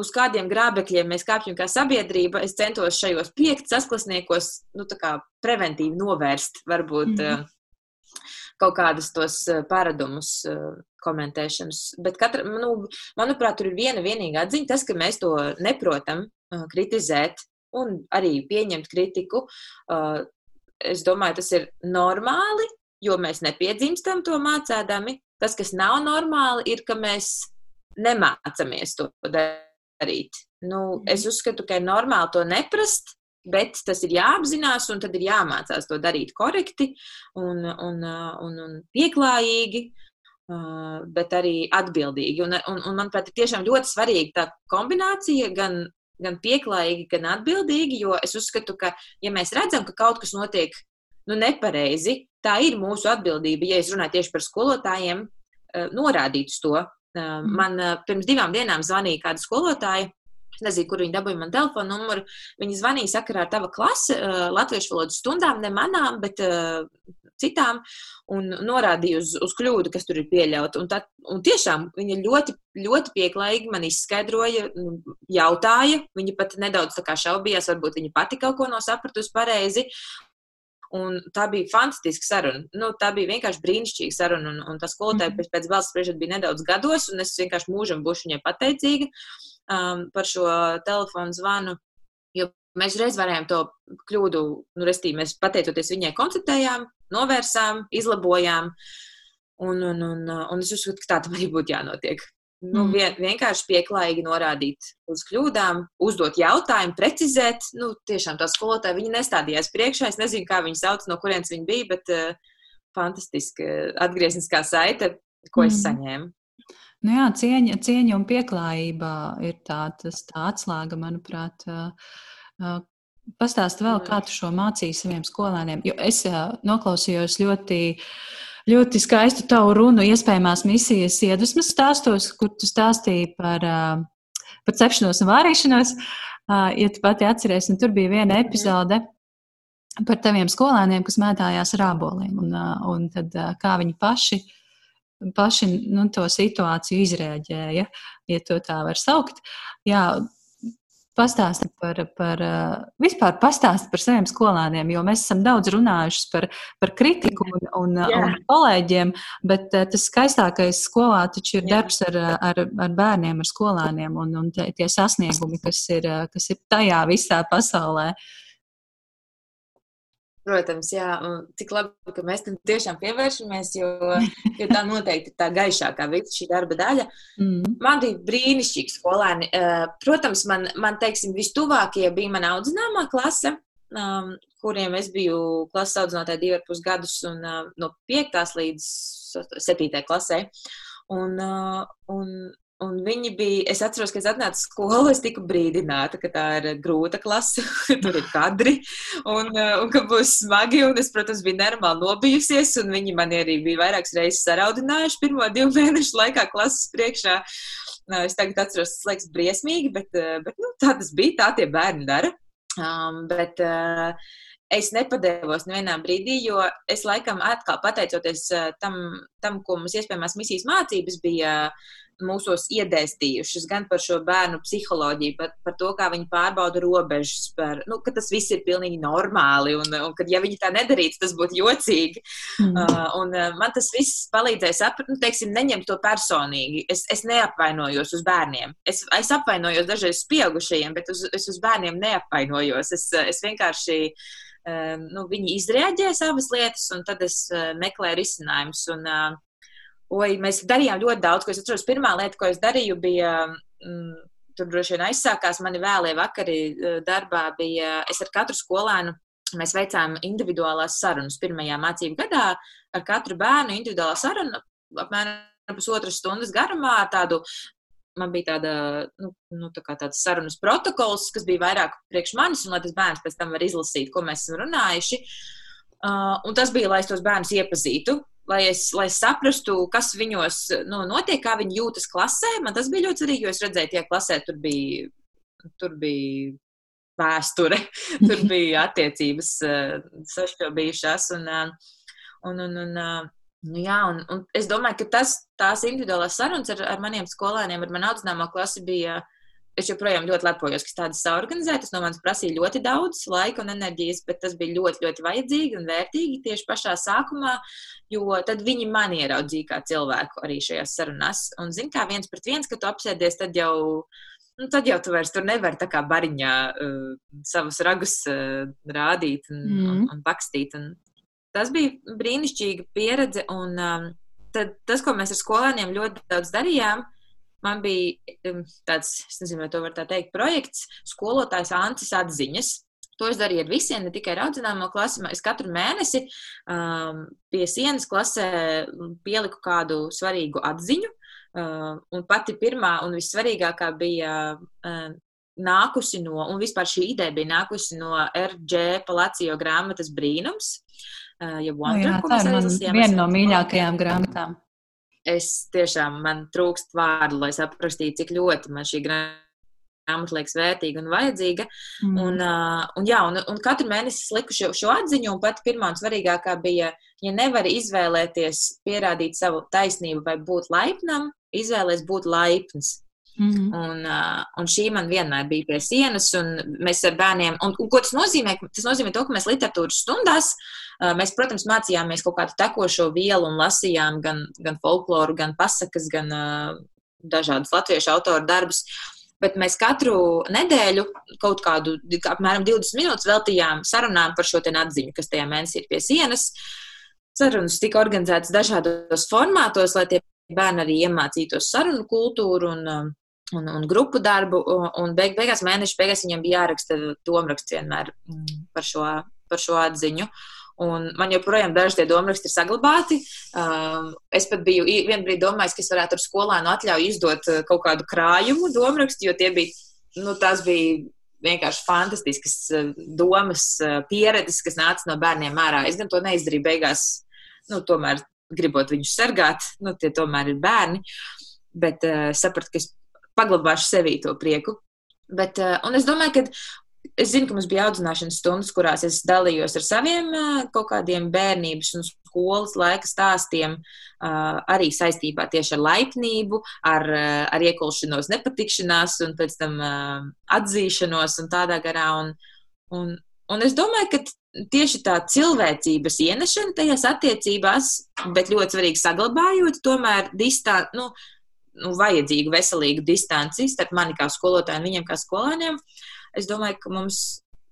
uz kādiem grābekļiem mēs kāpjam kā sabiedrība, es centos šajos piekt sasklasniekos, nu, tā kā preventīvi novērst varbūt. Mm -hmm kaut kādus tos eh, paradumus eh, komentēšanas. Bet, katra, nu, manuprāt, tur ir viena vienīga atziņa, tas, ka mēs to neprotam eh, kritizēt un arī pieņemt kritiku. Es domāju, tas ir normāli, jo mēs nepiedzimstam to mācēdami. Tas, kas nav normāli, ir, ka mēs nemācāmies to darīt. Nu, es mhm. uzskatu, ka ir normāli to neprast, Bet tas ir jāapzinās, un tad ir jāmācās to darīt korekti un, un, un, un pieklājīgi, bet arī atbildīgi. Un, un, un manuprāt, ir tiešām ļoti svarīga tā kombinācija gan, gan pieklājīgi, gan atbildīgi, jo es uzskatu, ka, ja mēs redzam, ka kaut kas notiek nu, nepareizi, tā ir mūsu atbildība, ja es runāju tieši par skolotājiem, norādīt uz to. Mhm. Man pirms divām dienām zvanīja kāda skolotāja, nezinu, kur viņi dabūja man telefonu numuru. Viņi zvanīja sakarā ar tava klasi, uh, latviešu valodas stundām, ne manām, bet uh, citām, un norādīja uz, uz kļūdu, kas tur ir pieļauta. Un, tā, un tiešām viņi ļoti, ļoti pieklājīgi man izskaidroja, nu, jautāja. Viņi pat nedaudz šaubījās, varbūt viņi pati kaut ko nav sapratusi pareizi. Un tā bija fantastiska saruna. Nu, tā bija vienkārši brīnišķīga saruna. Un, un tā skolotāja mm -hmm. pēc, balss spriežot bija nedaudz gados, un es vienkārši mūžam būšu viņai pateicīga. Um, par šo telefonu zvanu. Jo mēs reiz varējām to kļūdu, nu, restīvi, mēs pateicoties viņai konstatējām, novērsām, izlabojām. Un, un, un, un es uzskatu, ka tā tam arī būtu jānotiek. Nu, mm. vien, vienkārši pieklājīgi norādīt uz kļūdām, uzdot jautājumu, precizēt. Nu, tiešām tā skolotāja viņa nestādījās priekšā. Es nezinu, kā viņa sauc, no kurienes viņa bija, bet uh, fantastiska atgriezniskā saite, ko mm. es saņēmu. Nu jā, cieņa, cieņa un pieklājība ir tā, tas, tā atslēga, manuprāt. Pastāsti vēl, kā tu šo mācīji saviem skolēniem. Jo es noklausījos ļoti, ļoti skaistu tavu runu, iespējamās misijas iedvesmas stāstos, kur tu stāstīji par, par cepšanos un vārīšanos. Ja tu pati atceries, un tur bija viena epizode par taviem skolēniem, kas mētājās ar āboliem, un, un tad kā viņi paši paši nu, to situāciju izrēģēja, ja to tā var saukt. Jā, Pastāsti par, par vispār pastāsti par saviem skolēniem, jo mēs esam daudz runājuši par, par kritiku un, un, yeah. un kolēģiem, bet tas skaistākais skolā taču ir darbs ar, ar, ar bērniem, ar skolēniem un, un tie sasniegumi, kas ir, kas ir tajā visā pasaulē. Protams, jā, un cik labi, ka mēs tam tiešām pievēršamies, jo, jo tā noteikti ir tā gaišākā visa šī darba daļa. Mm. Man bija brīnišķīgi skolēni. Eh, protams, man, man teiksim, vistuvākie bija mana audzināmā klase, um, kuriem es biju klases audzinātāja divi ar pus gadus un uh, no piektās līdz septītajai klasē. Un, uh, un Un viņi bija, es atceros, ka es atnācu skolu, es tiku brīdināta, ka tā ir grūta klase, tur ir kadri, un, uh, un ka būs smagi, un es, protams, biju nenormāli nobijusies, un viņi man arī bija vairākas reizes saraudinājuši pirmo divu mēnešu laikā klases priekšā. Uh, es tagad atceros, tas liekas briesmīgi, bet, uh, bet nu, tā tas bija, tā tie bērni dara. Um, bet, uh, es nepadevos nevienā brīdī, jo es laikam atkal pateicoties tam, tam ko mums iespējamās misijas mācības bija mūsos iedēstījušas gan par šo bērnu psiholoģiju, par, par to, kā viņi pārbauda robežas, par, nu, ka tas viss ir pilnīgi normāli un, un ka, ja viņi tā nedarītu, tas būtu jocīgi. Mm. Uh, un uh, man tas viss palīdzēja saprast, nu, teiksim, neņemt to personīgi. Es, es neapvainojos uz bērniem. Es, es apvainojos dažreiz uz pieaugušajiem, bet uz, es uz bērniem neapvainojos. Es, es vienkārši. Uh, nu, viņi izrēģēja savas lietas, un tad es uh, meklēju risinājumus. Un, uh, Oi, mēs darījām ļoti daudz, ko es atceros. Pirmā lieta, ko es darīju, bija. Mm, Tur droši vien aizsākās mani vēlie vakari e, darbā. Bija, es ar katru skolēnu mēs veicām individuālās sarunas. Pirmajā mācību gadā ar katru bērnu individuālā saruna apmēram pusotras stundas garumā. Tādu, man bija tāda, nu, nu, tā tāds sarunas protokols, kas bija vairāk priekš manis, un lai tas bērns pēc tam var izlasīt, ko mēs esam runājuši. Uh, un tas bija, lai es tos bērnus iepazītu lai es, lai saprastu, kas viņos nu, notiek, kā viņi jūtas klasē. Man tas bija ļoti svarīgi, jo es redzēju, tie klasē tur bija, tur bija vēsture, tur bija attiecības uh, sašķobījušās. Un, uh, un, un, un, uh, nu, jā, un, un es domāju, ka tas, tās individuālās sarunas ar, ar maniem skolēniem, ar manu audzināmo klasi bija es joprojām ļoti lepojos, ka tādas saorganizēja. Tas no manis prasīja ļoti daudz laika un enerģijas, bet tas bija ļoti, ļoti vajadzīgi un vērtīgi tieši pašā sākumā, jo tad viņi mani ieraudzīja kā cilvēku arī šajās sarunās. Un, zin, kā viens pret viens, kad tu apsēdies, tad jau. Nu, tad jau tu vairs tur nevari tā kā bariņā uh, savus ragus uh, rādīt un, mm. un, un bakstīt. Un tas bija brīnišķīga pieredze. Un, um, tad, tas, ko mēs ar skolēniem ļoti daudz darījām, man bija tāds, es nezinu, vai to var tā teikt, projekts skolotājs Ancis atziņas. To es darīju ar visiem, ne tikai ar audzināmo klasi. Es katru mēnesi um, pie sienas klasē pieliku kādu svarīgu atziņu. Uh, un pati pirmā un vissvarīgākā bija uh, nākusi no, un vispār šī ideja bija nākusi no R.J. Palacio grāmatas Brīnums. Uh, ja Wonder, nu jā, tā ir viena no mīļākajām grāmatām es tiešām man trūkst vārdu, lai saprastu, cik ļoti man šī grāmata liekas vērtīga un vajadzīga. Mm. Un, uh, un, jā, un, un katru mēnesi es liku šo, šo atziņu, un pati pirmā un svarīgākā bija, ja nevari izvēlēties pierādīt savu taisnību vai būt laipnam, izvēlēties būt laipns. Mm -hmm. un, un šī man vienmēr bija pie sienas, un mēs ar bērniem, un, un ko tas nozīmē? Tas nozīmē to, ka mēs literatūras stundās, mēs, protams, mācījāmies kaut kādu tekošo vielu un lasījām gan, gan folkloru, gan pasakas, gan dažādus latviešu autoru darbus. Bet mēs katru nedēļu kaut kādu apmēram 20 minūtes veltījām sarunām par šo atziņu, kas tajā mēnesī ir pie sienas. Sarunas tika organizētas dažādos formātos, lai tie bērni arī iemācītos sarunu kultūru un un, un grupu darbu, un beig, beigās mēneša beigās viņam bija jāraksta domāraksts vienmēr mm, par šo, par šo atziņu. Un man joprojām daži tie domāraksti ir saglabāti. Um, es pat biju vienā brīdī domājis, ka es varētu ar skolēnu atļauju izdot uh, kaut kādu krājumu domārakstu, jo tie bija, nu, tās bija vienkārši fantastiskas uh, domas, uh, pieredzes, kas nāca no bērniem ārā. Es gan to neizdarīju beigās, nu, tomēr gribot viņus sargāt, nu, tie tomēr ir bērni. Bet uh, sapratu, ka es paglabāšu sevī to prieku. Bet, uh, un es domāju, ka es zinu, ka mums bija audzināšanas stundas, kurās es dalījos ar saviem uh, kaut kādiem bērnības un skolas laika stāstiem, uh, arī saistībā tieši ar laipnību, ar, uh, ar iekulšanos nepatikšanās un pēc tam uh, atzīšanos un tādā garā. Un, un, un es domāju, ka tieši tā cilvēcības ienešana tajās attiecībās, bet ļoti svarīgi saglabājot tomēr distanci. Nu, nu, vajadzīgu veselīgu distanci starp mani kā skolotāju un viņiem kā skolēniem. Es domāju, ka mums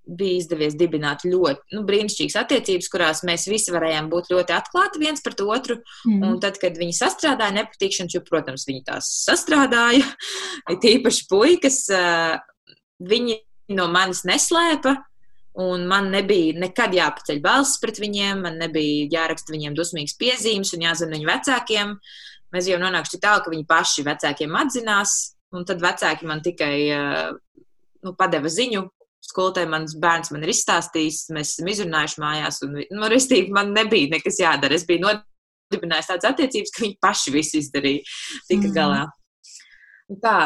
bija izdevies dibināt ļoti nu, brīnišķīgas attiecības, kurās mēs visi varējām būt ļoti atklāti viens pret otru. Mm. Un tad, kad viņi sastrādāja nepatikšanas, jo, protams, viņi tās sastrādāja, tīpaši puikas, viņi no manis neslēpa. Un man nebija nekad jāpaceļ balss pret viņiem, man nebija jāraksta viņiem dusmīgas piezīmes un jāzina viņu vecākiem. Mēs jau nonāksim tālu, ka viņi paši vecākiem atzinās, un tad vecāki man tikai nu, padeva ziņu, skolotāji mans bērns man ir izstāstījis, mēs esam izrunājuši mājās, un, nu, restīgi, man nebija nekas jādara. Es biju nodibinājis tādas attiecības, ka viņi paši visu izdarīja, tika mm. galā. Tā,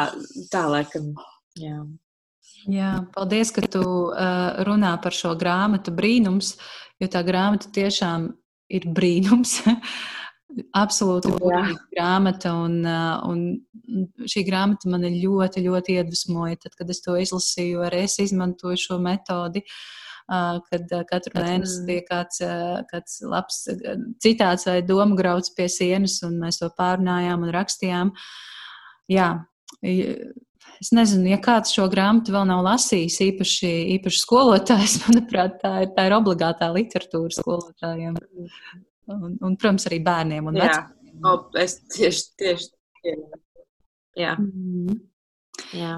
tā laikam, jā. Jā, paldies, ka tu uh, runā par šo grāmatu brīnums, jo tā grāmata tiešām ir brīnums. Absolūti burvīga grāmata, un, un šī grāmata mani ļoti, ļoti iedvesmoja. Tad, kad es to izlasīju, arī es izmantoju šo metodi, kad katru mēnesi mm. tiek kāds, kāds labs citāts vai domu grauds pie sienas, un mēs to pārnājām un rakstījām. Jā, Es nezinu, ja kāds šo grāmatu vēl nav lasījis, īpaši, īpaši skolotājs, manuprāt, tā ir, tā ir obligātā literatūra skolotājiem. Un, un, protams, arī bērniem un vecākiem. O, es tieši, tieši, tieši. Jā. Mm. Jā.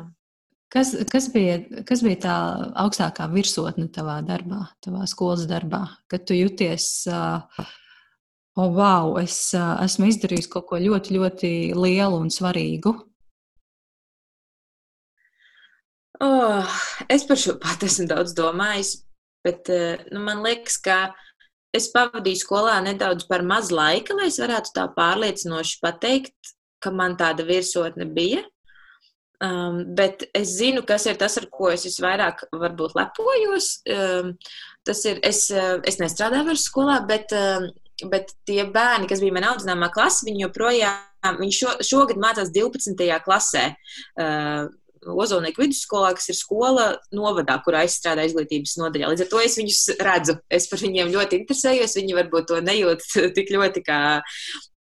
Kas, kas, bija, kas bija tā augstākā virsotne tavā darbā, tavā skolas darbā, kad tu jūties, uh, oh, wow, es uh, esmu izdarījis kaut ko ļoti, ļoti lielu un svarīgu? Oh, es par šo pat esmu daudz domājis, bet uh, nu, man liekas, ka uh, es pavadīju skolā nedaudz par maz laika, lai es varētu tā pārliecinoši pateikt, ka man tāda virsotne bija. Um, bet es zinu, kas ir tas, ar ko es visvairāk varbūt lepojos. Um, tas ir, es, uh, es nestrādāju vairs skolā, bet, um, bet tie bērni, kas bija manā audzināmā klasē, viņi joprojām, viņi šo, šogad mācās 12. klasē. Uh, Ozolnieku vidusskolā, kas ir skola novadā, kur aizstrādā izglītības nodaļā. Līdz ar to es viņus redzu. Es par viņiem ļoti interesējos. Viņi varbūt to nejūt tik ļoti kā,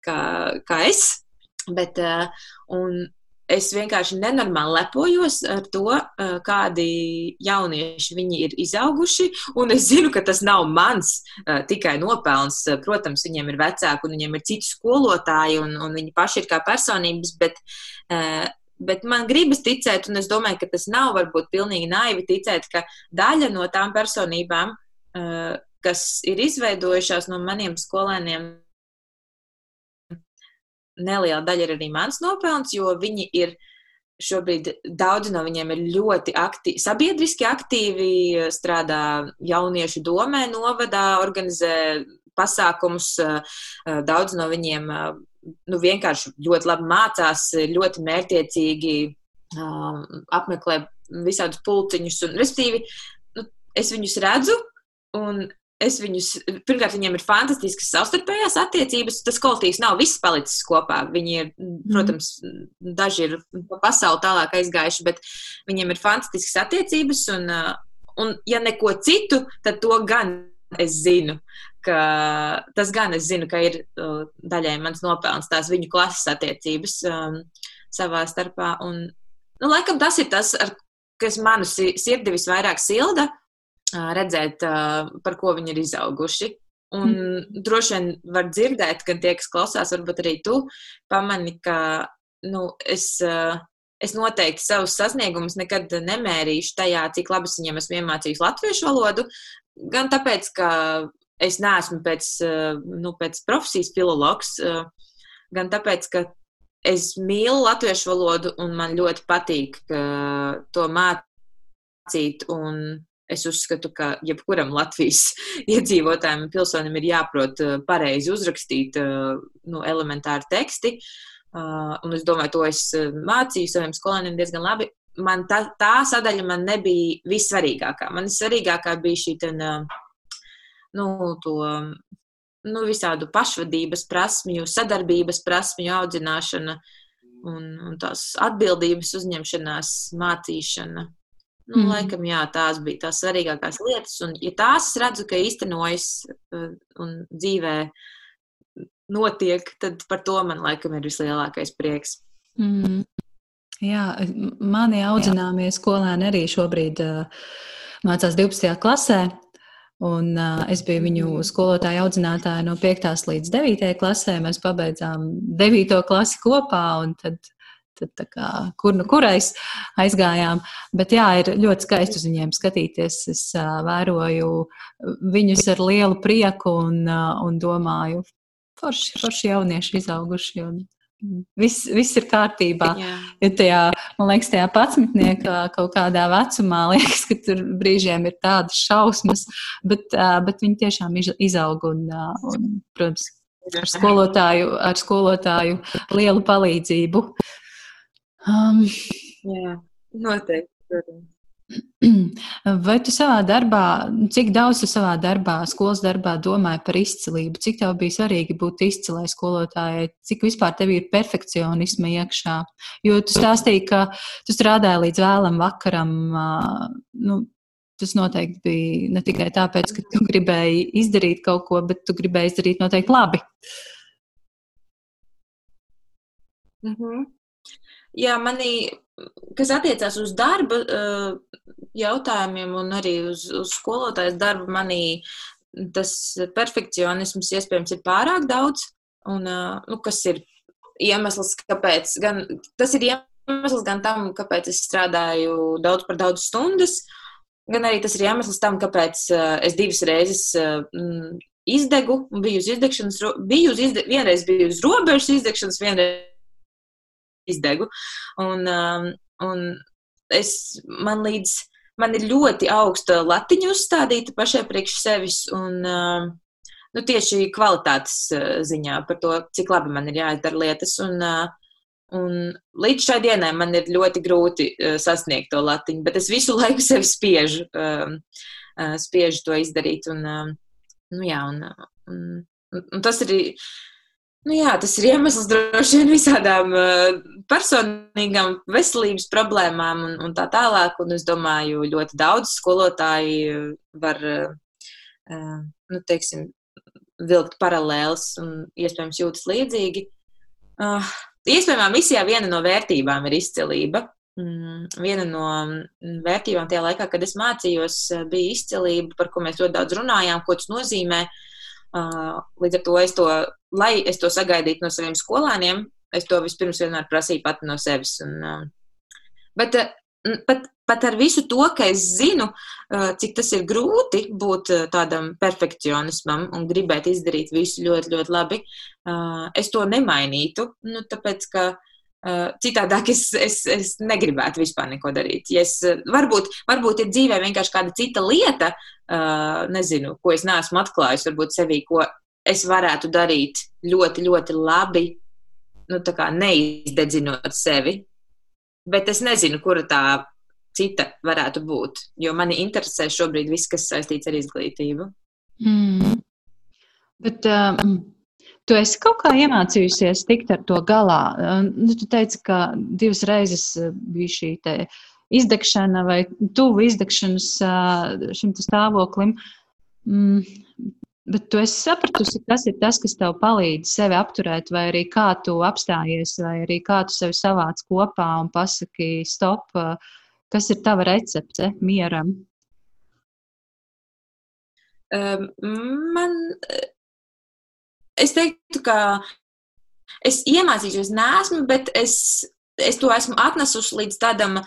kā, kā es. Bet, uh, un es vienkārši nenormāli lepojos ar to, uh, kādi jaunieši viņi ir izauguši. Un es zinu, ka tas nav mans uh, tikai nopelns. Protams, viņiem ir vecāki un viņiem ir citi skolotāji, un, un viņi paši ir kā personības. Bet, Bet man gribas ticēt, un es domāju, ka tas nav varbūt pilnīgi naivi ticēt, ka daļa no tām personībām, eh, kas ir izveidojušās no maniem skolēniem, neliela daļa ir arī mans nopelns, jo viņi ir šobrīd daudzi no viņiem ir ļoti aktīvi, sabiedriski aktīvi, strādā jauniešu domē, novadā, organizē pasākumus. Eh, eh, daudz no viņiem nu, vienkārši ļoti labi mācās, ļoti mērķiecīgi um, apmeklē visādus pulciņus. Un, respektīvi, nu, es viņus redzu, un es viņus, pirmkārt, viņiem ir fantastiskas savstarpējās attiecības. Tas kolektīvs nav viss palicis kopā. Viņi ir, mhm. protams, daži ir pa pasauli tālāk aizgājuši, bet viņiem ir fantastiskas attiecības. Un, uh, un ja neko citu, tad to gan es zinu ka tas gan es zinu, ka ir uh, daļai mans nopelns tās viņu klases attiecības um, savā starpā. Un, nu, laikam tas ir tas, ar, kas manu sirdi visvairāk silda, uh, redzēt, uh, par ko viņi ir izauguši. Un mm. droši vien var dzirdēt, gan tie, kas klausās, varbūt arī tu pamani, ka nu, es. Uh, es noteikti savus sasniegumus nekad nemērīšu tajā, cik labi es viņiem esmu iemācījis latviešu valodu. Gan tāpēc, ka es neesmu pēc, eh, nu, pēc profesijas filologs, eh, gan tāpēc, ka es mīlu latviešu valodu un man ļoti patīk to mācīt. Es uzskatu, ka jebkuram Latvijas iedzīvotājam un pilsonim ir jāprot eh, pareizi uzrakstīt nu, elementāri teksti. Un es domāju, to es mācīju saviem skolēniem diezgan labi. Man tā, tā sadaļa man nebija vissvarīgākā. Man svarīgākā bija šī ten, nu, to nu, visādu pašvadības prasmju, sadarbības prasmju audzināšana un, un tās atbildības uzņemšanās, mācīšana. Nu, mm. Laikam, jā, tās bija tās svarīgākās lietas. Un, ja tās redzu, ka īstenojas un dzīvē notiek, tad par to man laikam ir vislielākais prieks. Mm. Jā, mani audzināmie skolēni arī šobrīd uh, mācās 12. klasē. Un, uh, es biju viņu mhm. skolotāja audzinātāja no 5. līdz 9. klasē. Mēs pabeidzām 9. klasi kopā, un tad, tad kā, kur nu kurais aizgājām. Bet jā, ir ļoti skaisti uz viņiem skatīties. Es uh, vēroju viņus ar lielu prieku un, uh, un domāju, forši, forši jaunieši izauguši. Un, Viss, viss ir kārtībā. Jā. Ja tajā, man liekas, tajā patsmitniekā kaut kādā vecumā liekas, ka tur brīžiem ir tādas šausmas, bet, bet viņi tiešām izaug un, un protams, ar skolotāju, ar skolotāju lielu palīdzību. Um, Jā, noteikti. Protams. Vai tu savā darbā, cik daudz tu savā darbā, skolas darbā domāji par izcilību? Cik tev bija svarīgi būt izcilai skolotājai? Cik vispār tev ir perfekcionisma iekšā? Jo tu stāstīji, ka tu strādāji līdz vēlam vakaram. Nu, tas noteikti bija ne tikai tāpēc, ka tu gribēji izdarīt kaut ko, bet tu gribēji izdarīt noteikti labi. Mm -hmm. Jā, manī kas attiecās uz darba uh, jautājumiem un arī uz, uz skolotājas darbu, manī tas perfekcionisms iespējams ir pārāk daudz. Un, uh, nu, kas ir iemesls, kāpēc gan tas ir iemesls gan tam, kāpēc es strādāju daudz par daudz stundas, gan arī tas ir iemesls tam, kāpēc uh, es divas reizes izdegu, biju uz izdegšanas, biju uz izde, vienreiz biju uz robežas izdegšanas, vienreiz izdegu. Un, um, un es, man līdz, man ir ļoti augsta latiņa uzstādīta pašai priekš sevis. Un, um, nu, tieši kvalitātes uh, ziņā par to, cik labi man ir jāizdara lietas. Un, uh, un līdz šai dienai man ir ļoti grūti uh, sasniegt to latiņu, bet es visu laiku sevi spiežu, um, spiežu to izdarīt. Un, um, nu, jā, un, un, un tas ir Nu jā, tas ir iemesls droši vien visādām personīgām veselības problēmām un, un tā tālāk. Un es domāju, ļoti daudz skolotāji var, nu, teiksim, vilkt paralēlus un iespējams jūtas līdzīgi. Iespējamā misijā viena no vērtībām ir izcilība. Mm, viena no vērtībām tajā laikā, kad es mācījos, bija izcilība, par ko mēs ļoti daudz runājām, ko tas nozīmē. Uh, Līdz ar to es to, lai es to sagaidītu no saviem skolēniem, es to vispirms vienmēr prasīju pati no sevis. Un, bet pat, pat ar visu to, ka es zinu, cik tas ir grūti būt tādam perfekcionismam un gribēt izdarīt visu ļoti, ļoti labi, es to nemainītu. Nu, tāpēc, ka citādāk es, es, es negribētu vispār neko darīt. Ja es, varbūt, varbūt ir dzīvē vienkārši kāda cita lieta, uh, nezinu, ko es neesmu atklājusi, varbūt sevī, ko es varētu darīt ļoti, ļoti labi, nu, tā kā neizdedzinot sevi. Bet es nezinu, kura tā cita varētu būt, jo mani interesē šobrīd viss, kas saistīts ar izglītību. Mm. Bet, um, Tu esi kaut kā iemācījusies tikt ar to galā. Nu, tu teici, ka divas reizes eh, bija šī izdegšana vai tuvu izdegšanas šim stāvoklim. Mm, bet tu esi sapratusi, kas ir tas, kas tev palīdz sevi apturēt, vai arī kā tu apstājies, vai arī kā tu sevi savāc kopā un pasaki, stop, kas ir tava recepte mieram? Um, man es teiktu, ka es iemācīšos, nesmu, bet es, es to esmu atnesusi līdz tādam uh,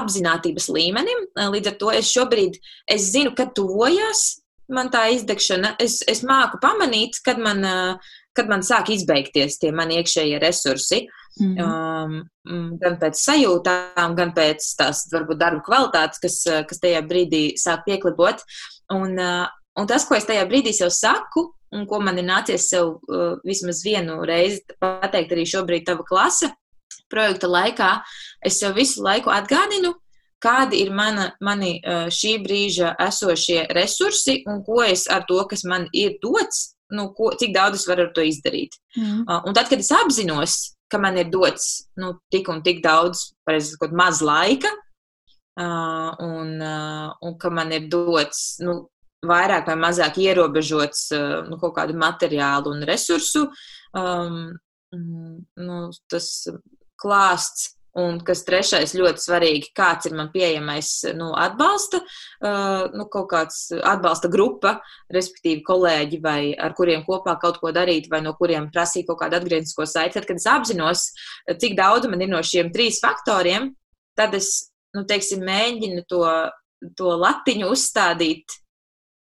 apziņotības līmenim. Līdz ar to es šobrīd es zinu, kad tuvojas man tā izdegšana. Es, es māku pamanīt, kad man, uh, kad man sāk izbeigties tie mani iekšējie resursi. Mm -hmm. um, gan pēc sajūtām, gan pēc tās varbūt darba kvalitātes, kas, kas tajā brīdī sāk pieklibot. Un, uh, un tas, ko es tajā brīdī sev saku, un ko man ir nācies sev uh, vismaz vienu reizi pateikt arī šobrīd tava klase projekta laikā, es sev visu laiku atgādinu, kādi ir mana, mani uh, šī brīža esošie resursi un ko es ar to, kas man ir dots, nu, ko, cik daudz es varu ar to izdarīt. Mm. Uh, un tad, kad es apzinos, ka man ir dots nu, tik un tik daudz, pareizi sakot, maz laika, uh, un, uh, un ka man ir dots nu, vairāk vai mazāk ierobežots eh, nu, kaut kādu materiālu un resursu. Um, mm, nu, tas klāsts Un kas trešais ļoti svarīgi, kāds ir man pieejamais nu, atbalsta, uh, nu, kaut kāds atbalsta grupa, respektīvi kolēģi, vai ar kuriem kopā kaut ko darīt, vai no kuriem prasīt kaut kādu atgrieznisko saiti. Tad, kad es apzinos, cik daudz man ir no šiem trīs faktoriem, tad es, nu, teiksim, mēģinu to, to latiņu uzstādīt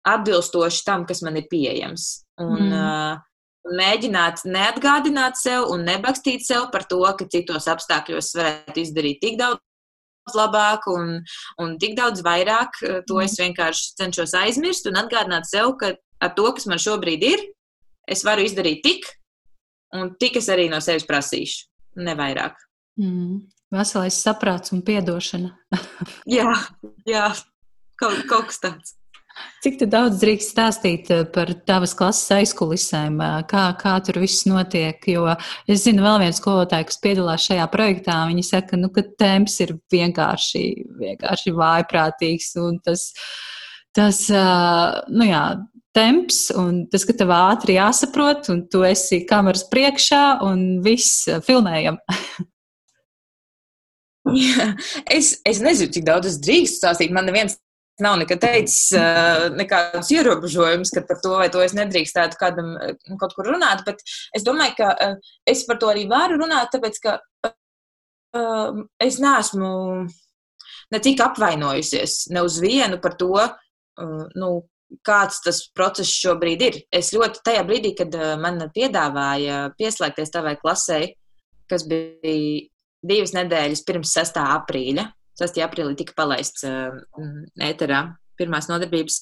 atbilstoši tam, kas man ir pieejams. Un, mm. uh, mēģināt neatgādināt sev un nebakstīt sev par to, ka citos apstākļos varētu izdarīt tik daudz labāk un, un tik daudz vairāk. To es mhm. vienkārši cenšos aizmirst un atgādināt sev, ka ar to, kas man šobrīd ir, es varu izdarīt tik, un tik es arī no sevis prasīšu, ne vairāk. Mm. Veselais saprāts un piedošana. jā, jā, kaut, kaut kas tāds. Cik daudz drīkst stāstīt eh, par tavas klases aizkulisēm, eh, kā, kā tur viss notiek? Jo es zinu, vēl viens skolotājs, kas piedalās šajā projektā, viņi saka, nu, ka temps ir vienkārši, vienkārši vājprātīgs. Tas, tas, eh, nu jā, temps un tas, ka tev ātri jāsaprot, un tu esi kameras priekšā un viss filmējam. es, es nezinu, cik daudz es drīkstu stāstīt. Man neviens nav nekad teicis uh, nekādus ierobežojumus, ka par to vai to es nedrīkstētu kādam uh, kaut kur runāt, bet es domāju, ka uh, es par to arī varu runāt, tāpēc, ka es neesmu ne tik apvainojusies ne uz vienu par to, nu, kāds tas process šobrīd ir. Es ļoti tajā brīdī, kad man piedāvāja pieslēgties tavai klasē, kas bija divas nedēļas pirms 6. aprīļa, 6. aprīlī tika palaists uh, ēterā pirmās nodarbības.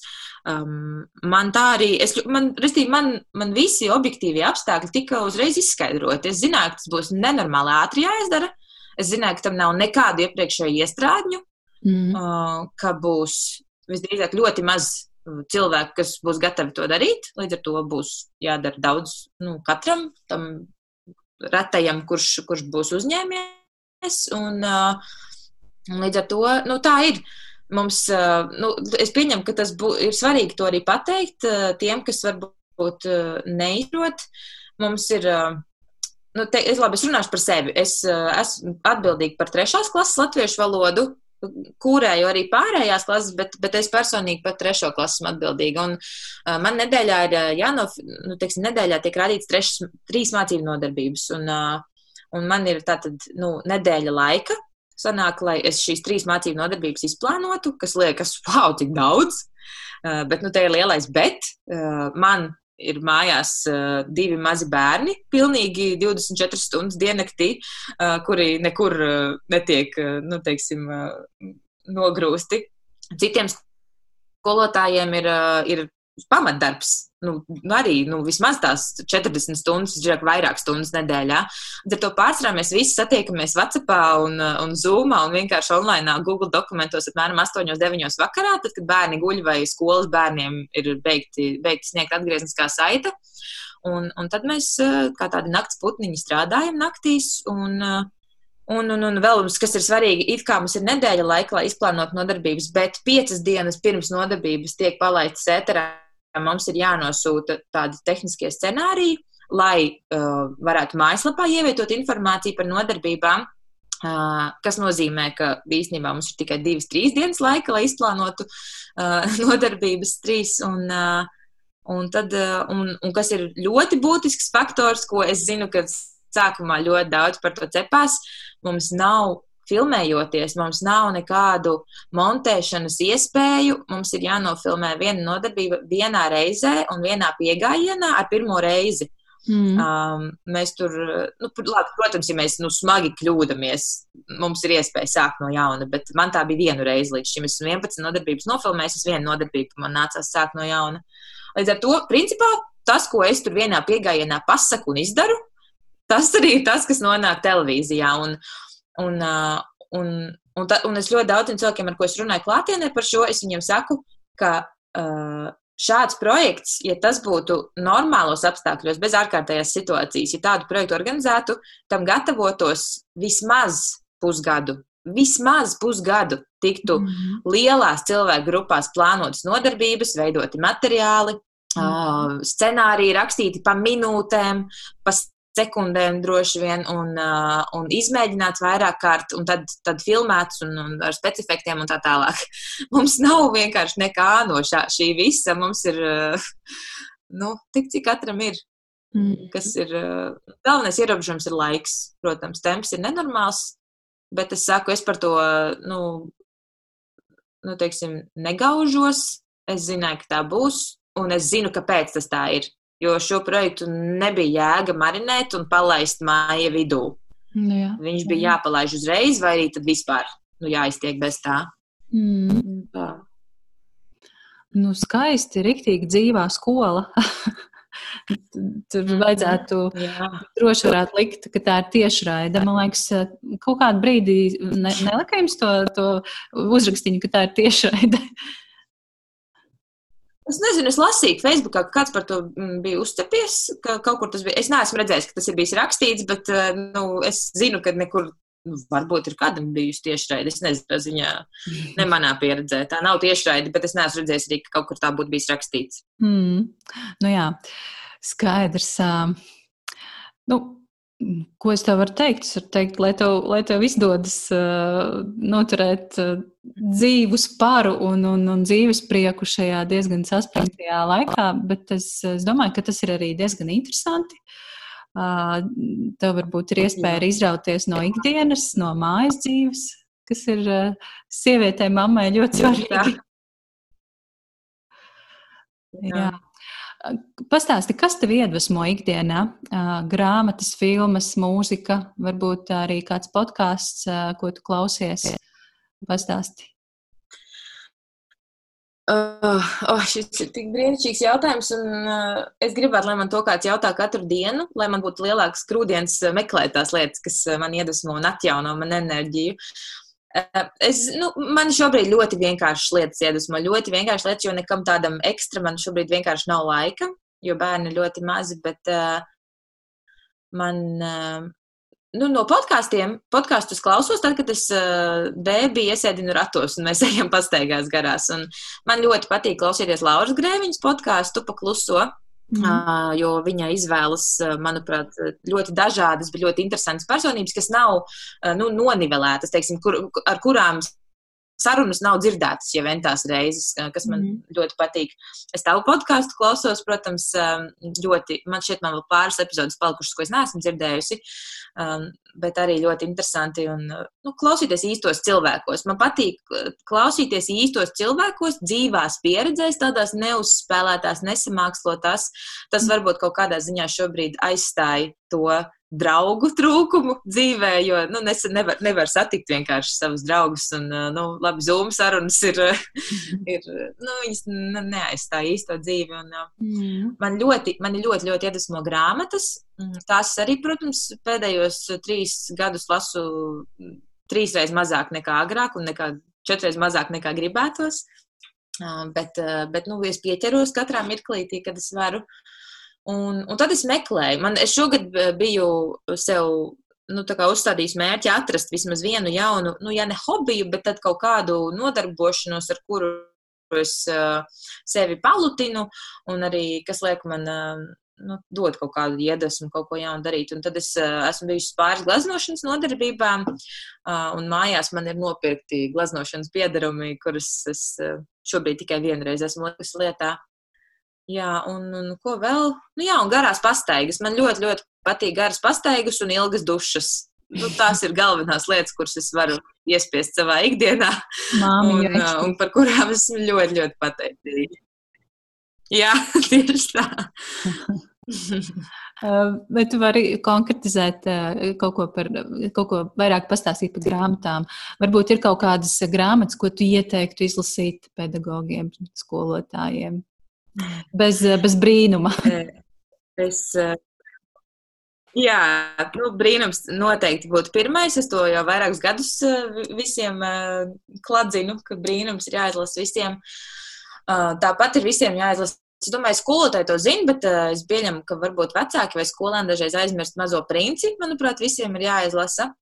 Um, man tā arī, es, man, restīvi, man, man visi objektīvie apstākļi tika uzreiz izskaidroti. Es zināju, ka tas būs nenormāli ātri jāizdara. Es zināju, ka tam nav nekādu iepriekšēju iestrādņu, mm. uh, ka būs visdrīzāk ļoti maz cilvēku, kas būs gatavi to darīt. Līdz ar to būs jādara daudz nu, katram tam retajam, kurš, kurš būs uzņēmies. Un, uh, Līdz ar to nu, tā ir. Mums, nu, es pieņemu, ka tas bū, ir svarīgi to arī pateikt tiem, kas varbūt neizprot. Mums ir, nu, te, es labi, es runāšu par sevi. Es esmu atbildīga par trešās klases latviešu valodu, kūrēju arī pārējās klases, bet, bet es personīgi par trešo klasu esmu atbildīga. Un uh, man nedēļā ir jānof, nu, teiksim, nedēļā tiek rādīts trešas, trīs mācību nodarbības. Un, uh, un man ir tātad, nu, nedēļa laika, sanāk, lai es šīs trīs mācību nodarbības izplānotu, kas liekas, wow, cik daudz. Uh, bet, nu, te ir lielais bet. Uh, man ir mājās uh, divi mazi bērni, pilnīgi 24 stundas diennaktī, uh, kuri nekur uh, netiek, uh, nu, teiksim, uh, nogrūsti. Citiem skolotājiem ir, uh, ir pamatdarbs. Nu, arī nu, vismaz tās 40 stundas, drīzāk vairāk stundas nedēļā. Ar to pārsvarā mēs visi satiekamies WhatsApp un, un Zoom un vienkārši online Google dokumentos apmēram 8-9 vakarā, tad, kad bērni guļ vai skolas bērniem ir beigti, beigti sniegt atgriezniskā saita. Un, un tad mēs kā tādi nakts putniņi strādājam naktīs. Un, Un, un, un vēl, kas ir svarīgi, it kā mums ir nedēļa laika, lai izplānotu nodarbības, bet piecas dienas pirms nodarbības tiek palaistas ēterā mums ir jānosūta tādi tehniskie scenāriji, lai uh, varētu mājaslapā ievietot informāciju par nodarbībām. Uh, kas nozīmē, ka īstenībā mums ir tikai divas, trīs dienas laika, lai izplānotu uh, nodarbības trīs. Un, uh, un, tad, uh, un, un kas ir ļoti būtisks faktors, ko es zinu, ka sākumā ļoti daudz par to cepās, mums nav filmējoties, mums nav nekādu montēšanas iespēju. Mums ir jānofilmē viena nodarbība vienā reizē un vienā piegājienā ar pirmo reizi. Mm. Um, mēs tur, nu, labi, protams, ja mēs nu, smagi kļūdāmies, mums ir iespēja sākt no jauna, bet man tā bija viena reize līdz šim. Es esmu 11 nodarbības nofilmējis, es vienu nodarbību man nācās sākt no jauna. Līdz ar to, principā, tas, ko es tur vienā piegājienā pasaku un izdaru, tas arī ir tas, kas nonāk televīzijā. Un, uh, un, un, ta, un es ļoti daudziem cilvēkiem, ar ko es runāju klātienē par šo, es viņiem saku, ka šāds projekts, ja tas būtu normālos apstākļos, bez ārkārtējās situācijas, ja tādu projektu organizētu, tam gatavotos vismaz pusgadu. Vismaz pusgadu tiktu mm -hmm. lielās cilvēku grupās plānotas nodarbības, veidoti materiāli, mm uh, scenāriji rakstīti pa minūtēm, pa sekundēm droši vien un, uh, un izmēģināts vairāk kārt, un tad, tad filmēts un, un ar specifiktiem un tā tālāk. Mums nav vienkārši nekā no šā, šī visa. Mums ir uh, nu, tik, cik katram ir. Mm. Kas ir uh, galvenais ierobežojums, ir laiks. Protams, temps ir nenormāls, bet es saku, es par to, nu, nu teiksim, negaužos. Es zināju, ka tā būs, un es zinu, kāpēc tas tā ir jo šo projektu nebija jēga marinēt un palaist māja vidū. Nu, jā. Viņš bija jāpalaiž uzreiz, vai arī tad vispār nu, jāiztiek bez tā. Mm. tā. Nu, skaisti, rīktīgi dzīvā skola. Tur mm, vajadzētu Jā. droši varētu likt, ka tā ir tiešraide. Man liekas, kaut kādu brīdi ne, nelika jums to, to uzrakstīņu, ka tā ir tiešraide. Es nezinu, es lasīju Facebookā, ka kāds par to mm, bija uztepies, ka kaut kur tas bija. Es neesmu redzējis, ka tas ir bijis rakstīts, bet eh, nu, es zinu, ka nekur. Nu, varbūt ir kādam bijusi tiešraide. Es nezinu, tā ziņā, ne manā pieredzē. Tā nav tiešraide, bet es neesmu redzējis arī, ka kaut kur tā būtu bijis rakstīts. Mm. Nu jā, skaidrs. Nu, Ko es tev varu teikt? Es varu teikt, lai tev, lai tev izdodas uh, noturēt uh, dzīvu sparu un, un, un dzīves prieku šajā diezgan saspringtajā laikā, bet es, es domāju, ka tas ir arī diezgan interesanti. Uh, tev varbūt ir iespēja arī izrauties no ikdienas, no mājas dzīves, kas ir uh, sievietei, mammai ļoti svarīgi. Jā. Jā. Pastāsti, kas tev iedvesmo ikdienā? Grāmatas, filmas, mūzika, varbūt arī kāds podkāsts, ko tu klausies. Pastāsti. Uh, oh, šis ir tik brīnišķīgs jautājums, un uh, es gribētu, lai man to kāds jautā katru dienu, lai man būtu lielāks grūdienis meklēt tās lietas, kas man iedvesmo un atjauno man enerģiju. Uh, es, nu, man šobrīd ļoti vienkāršas lietas iedvesmo, ļoti vienkāršas lietas, jo nekam tādam ekstra man šobrīd vienkārši nav laika, jo bērni ir ļoti mazi, bet uh, man. Uh, Nu, no podkāstiem, podkāstus klausos, tad, kad es uh, bēbi iesēdinu ratos un mēs ejam pastaigās garās. Un man ļoti patīk klausīties Lauras Grēviņas podkāstu pa kluso. Mm. Jo viņa izvēlas, manuprāt, ļoti dažādas, bet ļoti interesantas personības, kas nav nu, nonivelētas, teiksim, kur, ar kurām sarunas nav dzirdētas jau ventās reizes, kas man mm. ļoti patīk. Es tavu podkāstu klausos, protams, ļoti, man šķiet, man vēl pāris epizodes palikušas, ko es neesmu dzirdējusi, bet arī ļoti interesanti un nu, klausīties īstos cilvēkos. Man patīk klausīties īstos cilvēkos, dzīvās pieredzēs, tādās neuzspēlētās, nesamākslotās. Tas varbūt kaut kādā ziņā šobrīd aizstāja to draugu trūkumu dzīvē, jo nu, nevar, nevar satikt vienkārši savus draugus. Un, nu, labi, Zoom sarunas ir, ir nu, viņas neaizstāja īsto dzīvi. Un, mm. Man ļoti, man ļoti, ļoti iedvesmo grāmatas. Mm, tās arī, protams, pēdējos trīs gadus lasu trīsreiz mazāk nekā agrāk un nekā četreiz mazāk nekā gribētos. Bet, bet nu, es pieķeros katrā mirklītī, kad es varu. Uh, Un, un tad es meklēju. Man, es šogad eh, biju sev nu, uzstādījis mērķi atrast vismaz vienu jaunu, nu, ja ne hobiju, bet kaut kādu nodarbošanos, ar kuru es uh, sevi palutinu, un arī kas liek man. Uh, Nu, dod kaut kādu iedvesmu, kaut ko jaunu darīt. Un tad es uh, esmu bijusi pāris glaznošanas nodarbībām, uh, un mājās man ir nopirkti glaznošanas piedarumi, kurus es uh, šobrīd tikai vienreiz esmu likusi lietā. Jā, un, un ko vēl? Nu, jā, un garās pastaigas. Man ļoti, ļoti patīk garas pastaigas un ilgas dušas. Nu, tās ir galvenās lietas, kuras es varu iespiest savā ikdienā, Māmi, un, uh, un par kurām esmu ļoti, ļoti pateicīga. Jā, tieši tā. Vai tu vari konkretizēt kaut ko, par, kaut ko vairāk pastāstīt par grāmatām? Varbūt ir kaut kādas grāmatas, ko tu ieteiktu izlasīt pedagogiem, skolotājiem? Bez, bez brīnuma. es, jā, nu, brīnums noteikti būtu pirmais. Es to jau vairākus gadus visiem kladzinu, ka brīnums ir jāizlasa visiem. Tāpat ir visiem jāizlasa. Es domāju, skolotāji to zina, bet uh, es pieņemu, ka varbūt vecāki vai skolēni dažreiz aizmirst mazo princi. Manuprāt, visiem ir jāizlasa.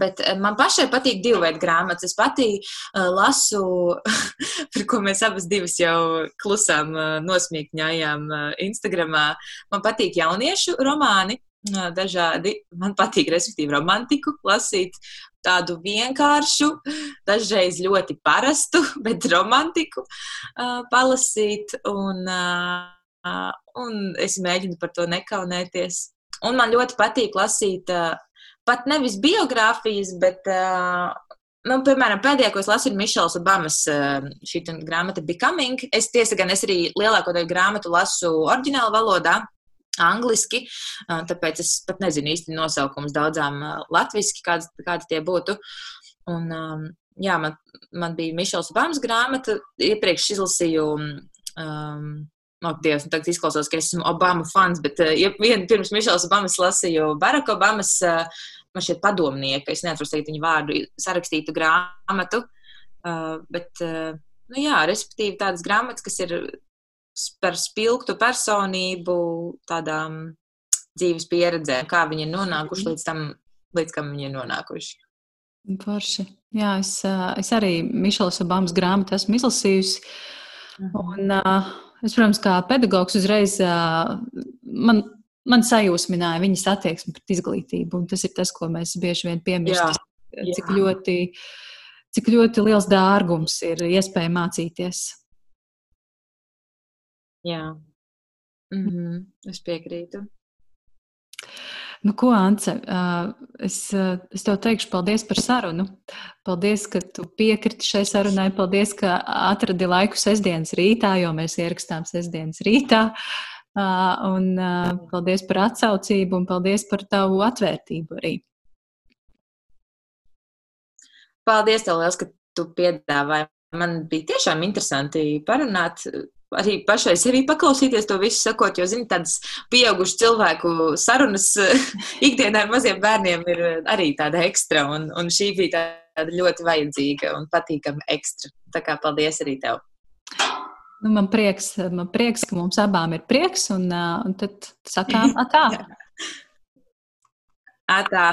Bet man pašai patīk divu veidu grāmatas. Es pati uh, lasu, par ko mēs abas divas jau klusām uh, nosmīkņājām uh, Instagramā. Man patīk jauniešu romāni. dažādi. Man patīk, respektīvi, romantiku lasīt tādu vienkāršu, dažreiz ļoti parastu, bet romantiku uh, palasīt. Un, uh, un es mēģinu par to nekaunēties. Un man ļoti patīk lasīt uh, pat nevis biogrāfijas, bet Nu, piemēram, pēdējā, ko es lasu, ir Mišels Obamas šī grāmata Becoming. Es tiesa gan es arī lielāko daļu grāmatu lasu oriģinālu valodā, angliski, tāpēc es pat nezinu īsti nosaukums daudzām latviski, kādi, kādi tie būtu. Un, jā, man, man bija Mišels Obams grāmata, iepriekš izlasīju. Um, No, Dievs, nu, tagad izklausos, ka esmu Obama fans, bet uh, ja vien, pirms Mišels Obamas lasīju Barack Obamas, uh, man šķiet, padomnieka, es neatceros teikt viņu vārdu, sarakstītu grāmatu. Uh, bet, uh, nu jā, respektīvi tādas grāmatas, kas ir par spilgtu personību, tādām dzīves pieredzēm, kā viņi ir nonākuši līdz tam, līdz kam viņi ir nonākuši. Forši. Jā, es, es arī Mišelas Obamas grāmatu esmu izlasījusi. Mhm. Un, es, protams, kā pedagogs uzreiz man, man sajūsmināja viņas attieksmi pret izglītību. Tas ir tas, ko mēs bieži vien piemirstam. Cik ļoti, cik ļoti liels dārgums ir iespēja mācīties Jā, mm -hmm. es piekrītu. Nu, ko, Ance, es, es tev teikšu paldies par sarunu. Paldies, ka tu piekriti šai sarunai. Paldies, ka atradi laiku sestdienas rītā, jo mēs ierakstām sestdienas rītā. Un paldies par atsaucību un paldies par tavu atvērtību arī. Paldies, tev liels, ka tu piedāvāji. Man bija tiešām interesanti parunāt arī pašai sevi paklausīties to visu sakot, jo, zini, tādas pieaugušu cilvēku sarunas ikdienā ar maziem bērniem ir arī tāda ekstra, un, un šī bija tāda ļoti vajadzīga un patīkama ekstra. Tā kā paldies arī tev! Nu, man, prieks, man prieks, ka mums abām ir prieks, un, un tad sakām, atā! atā!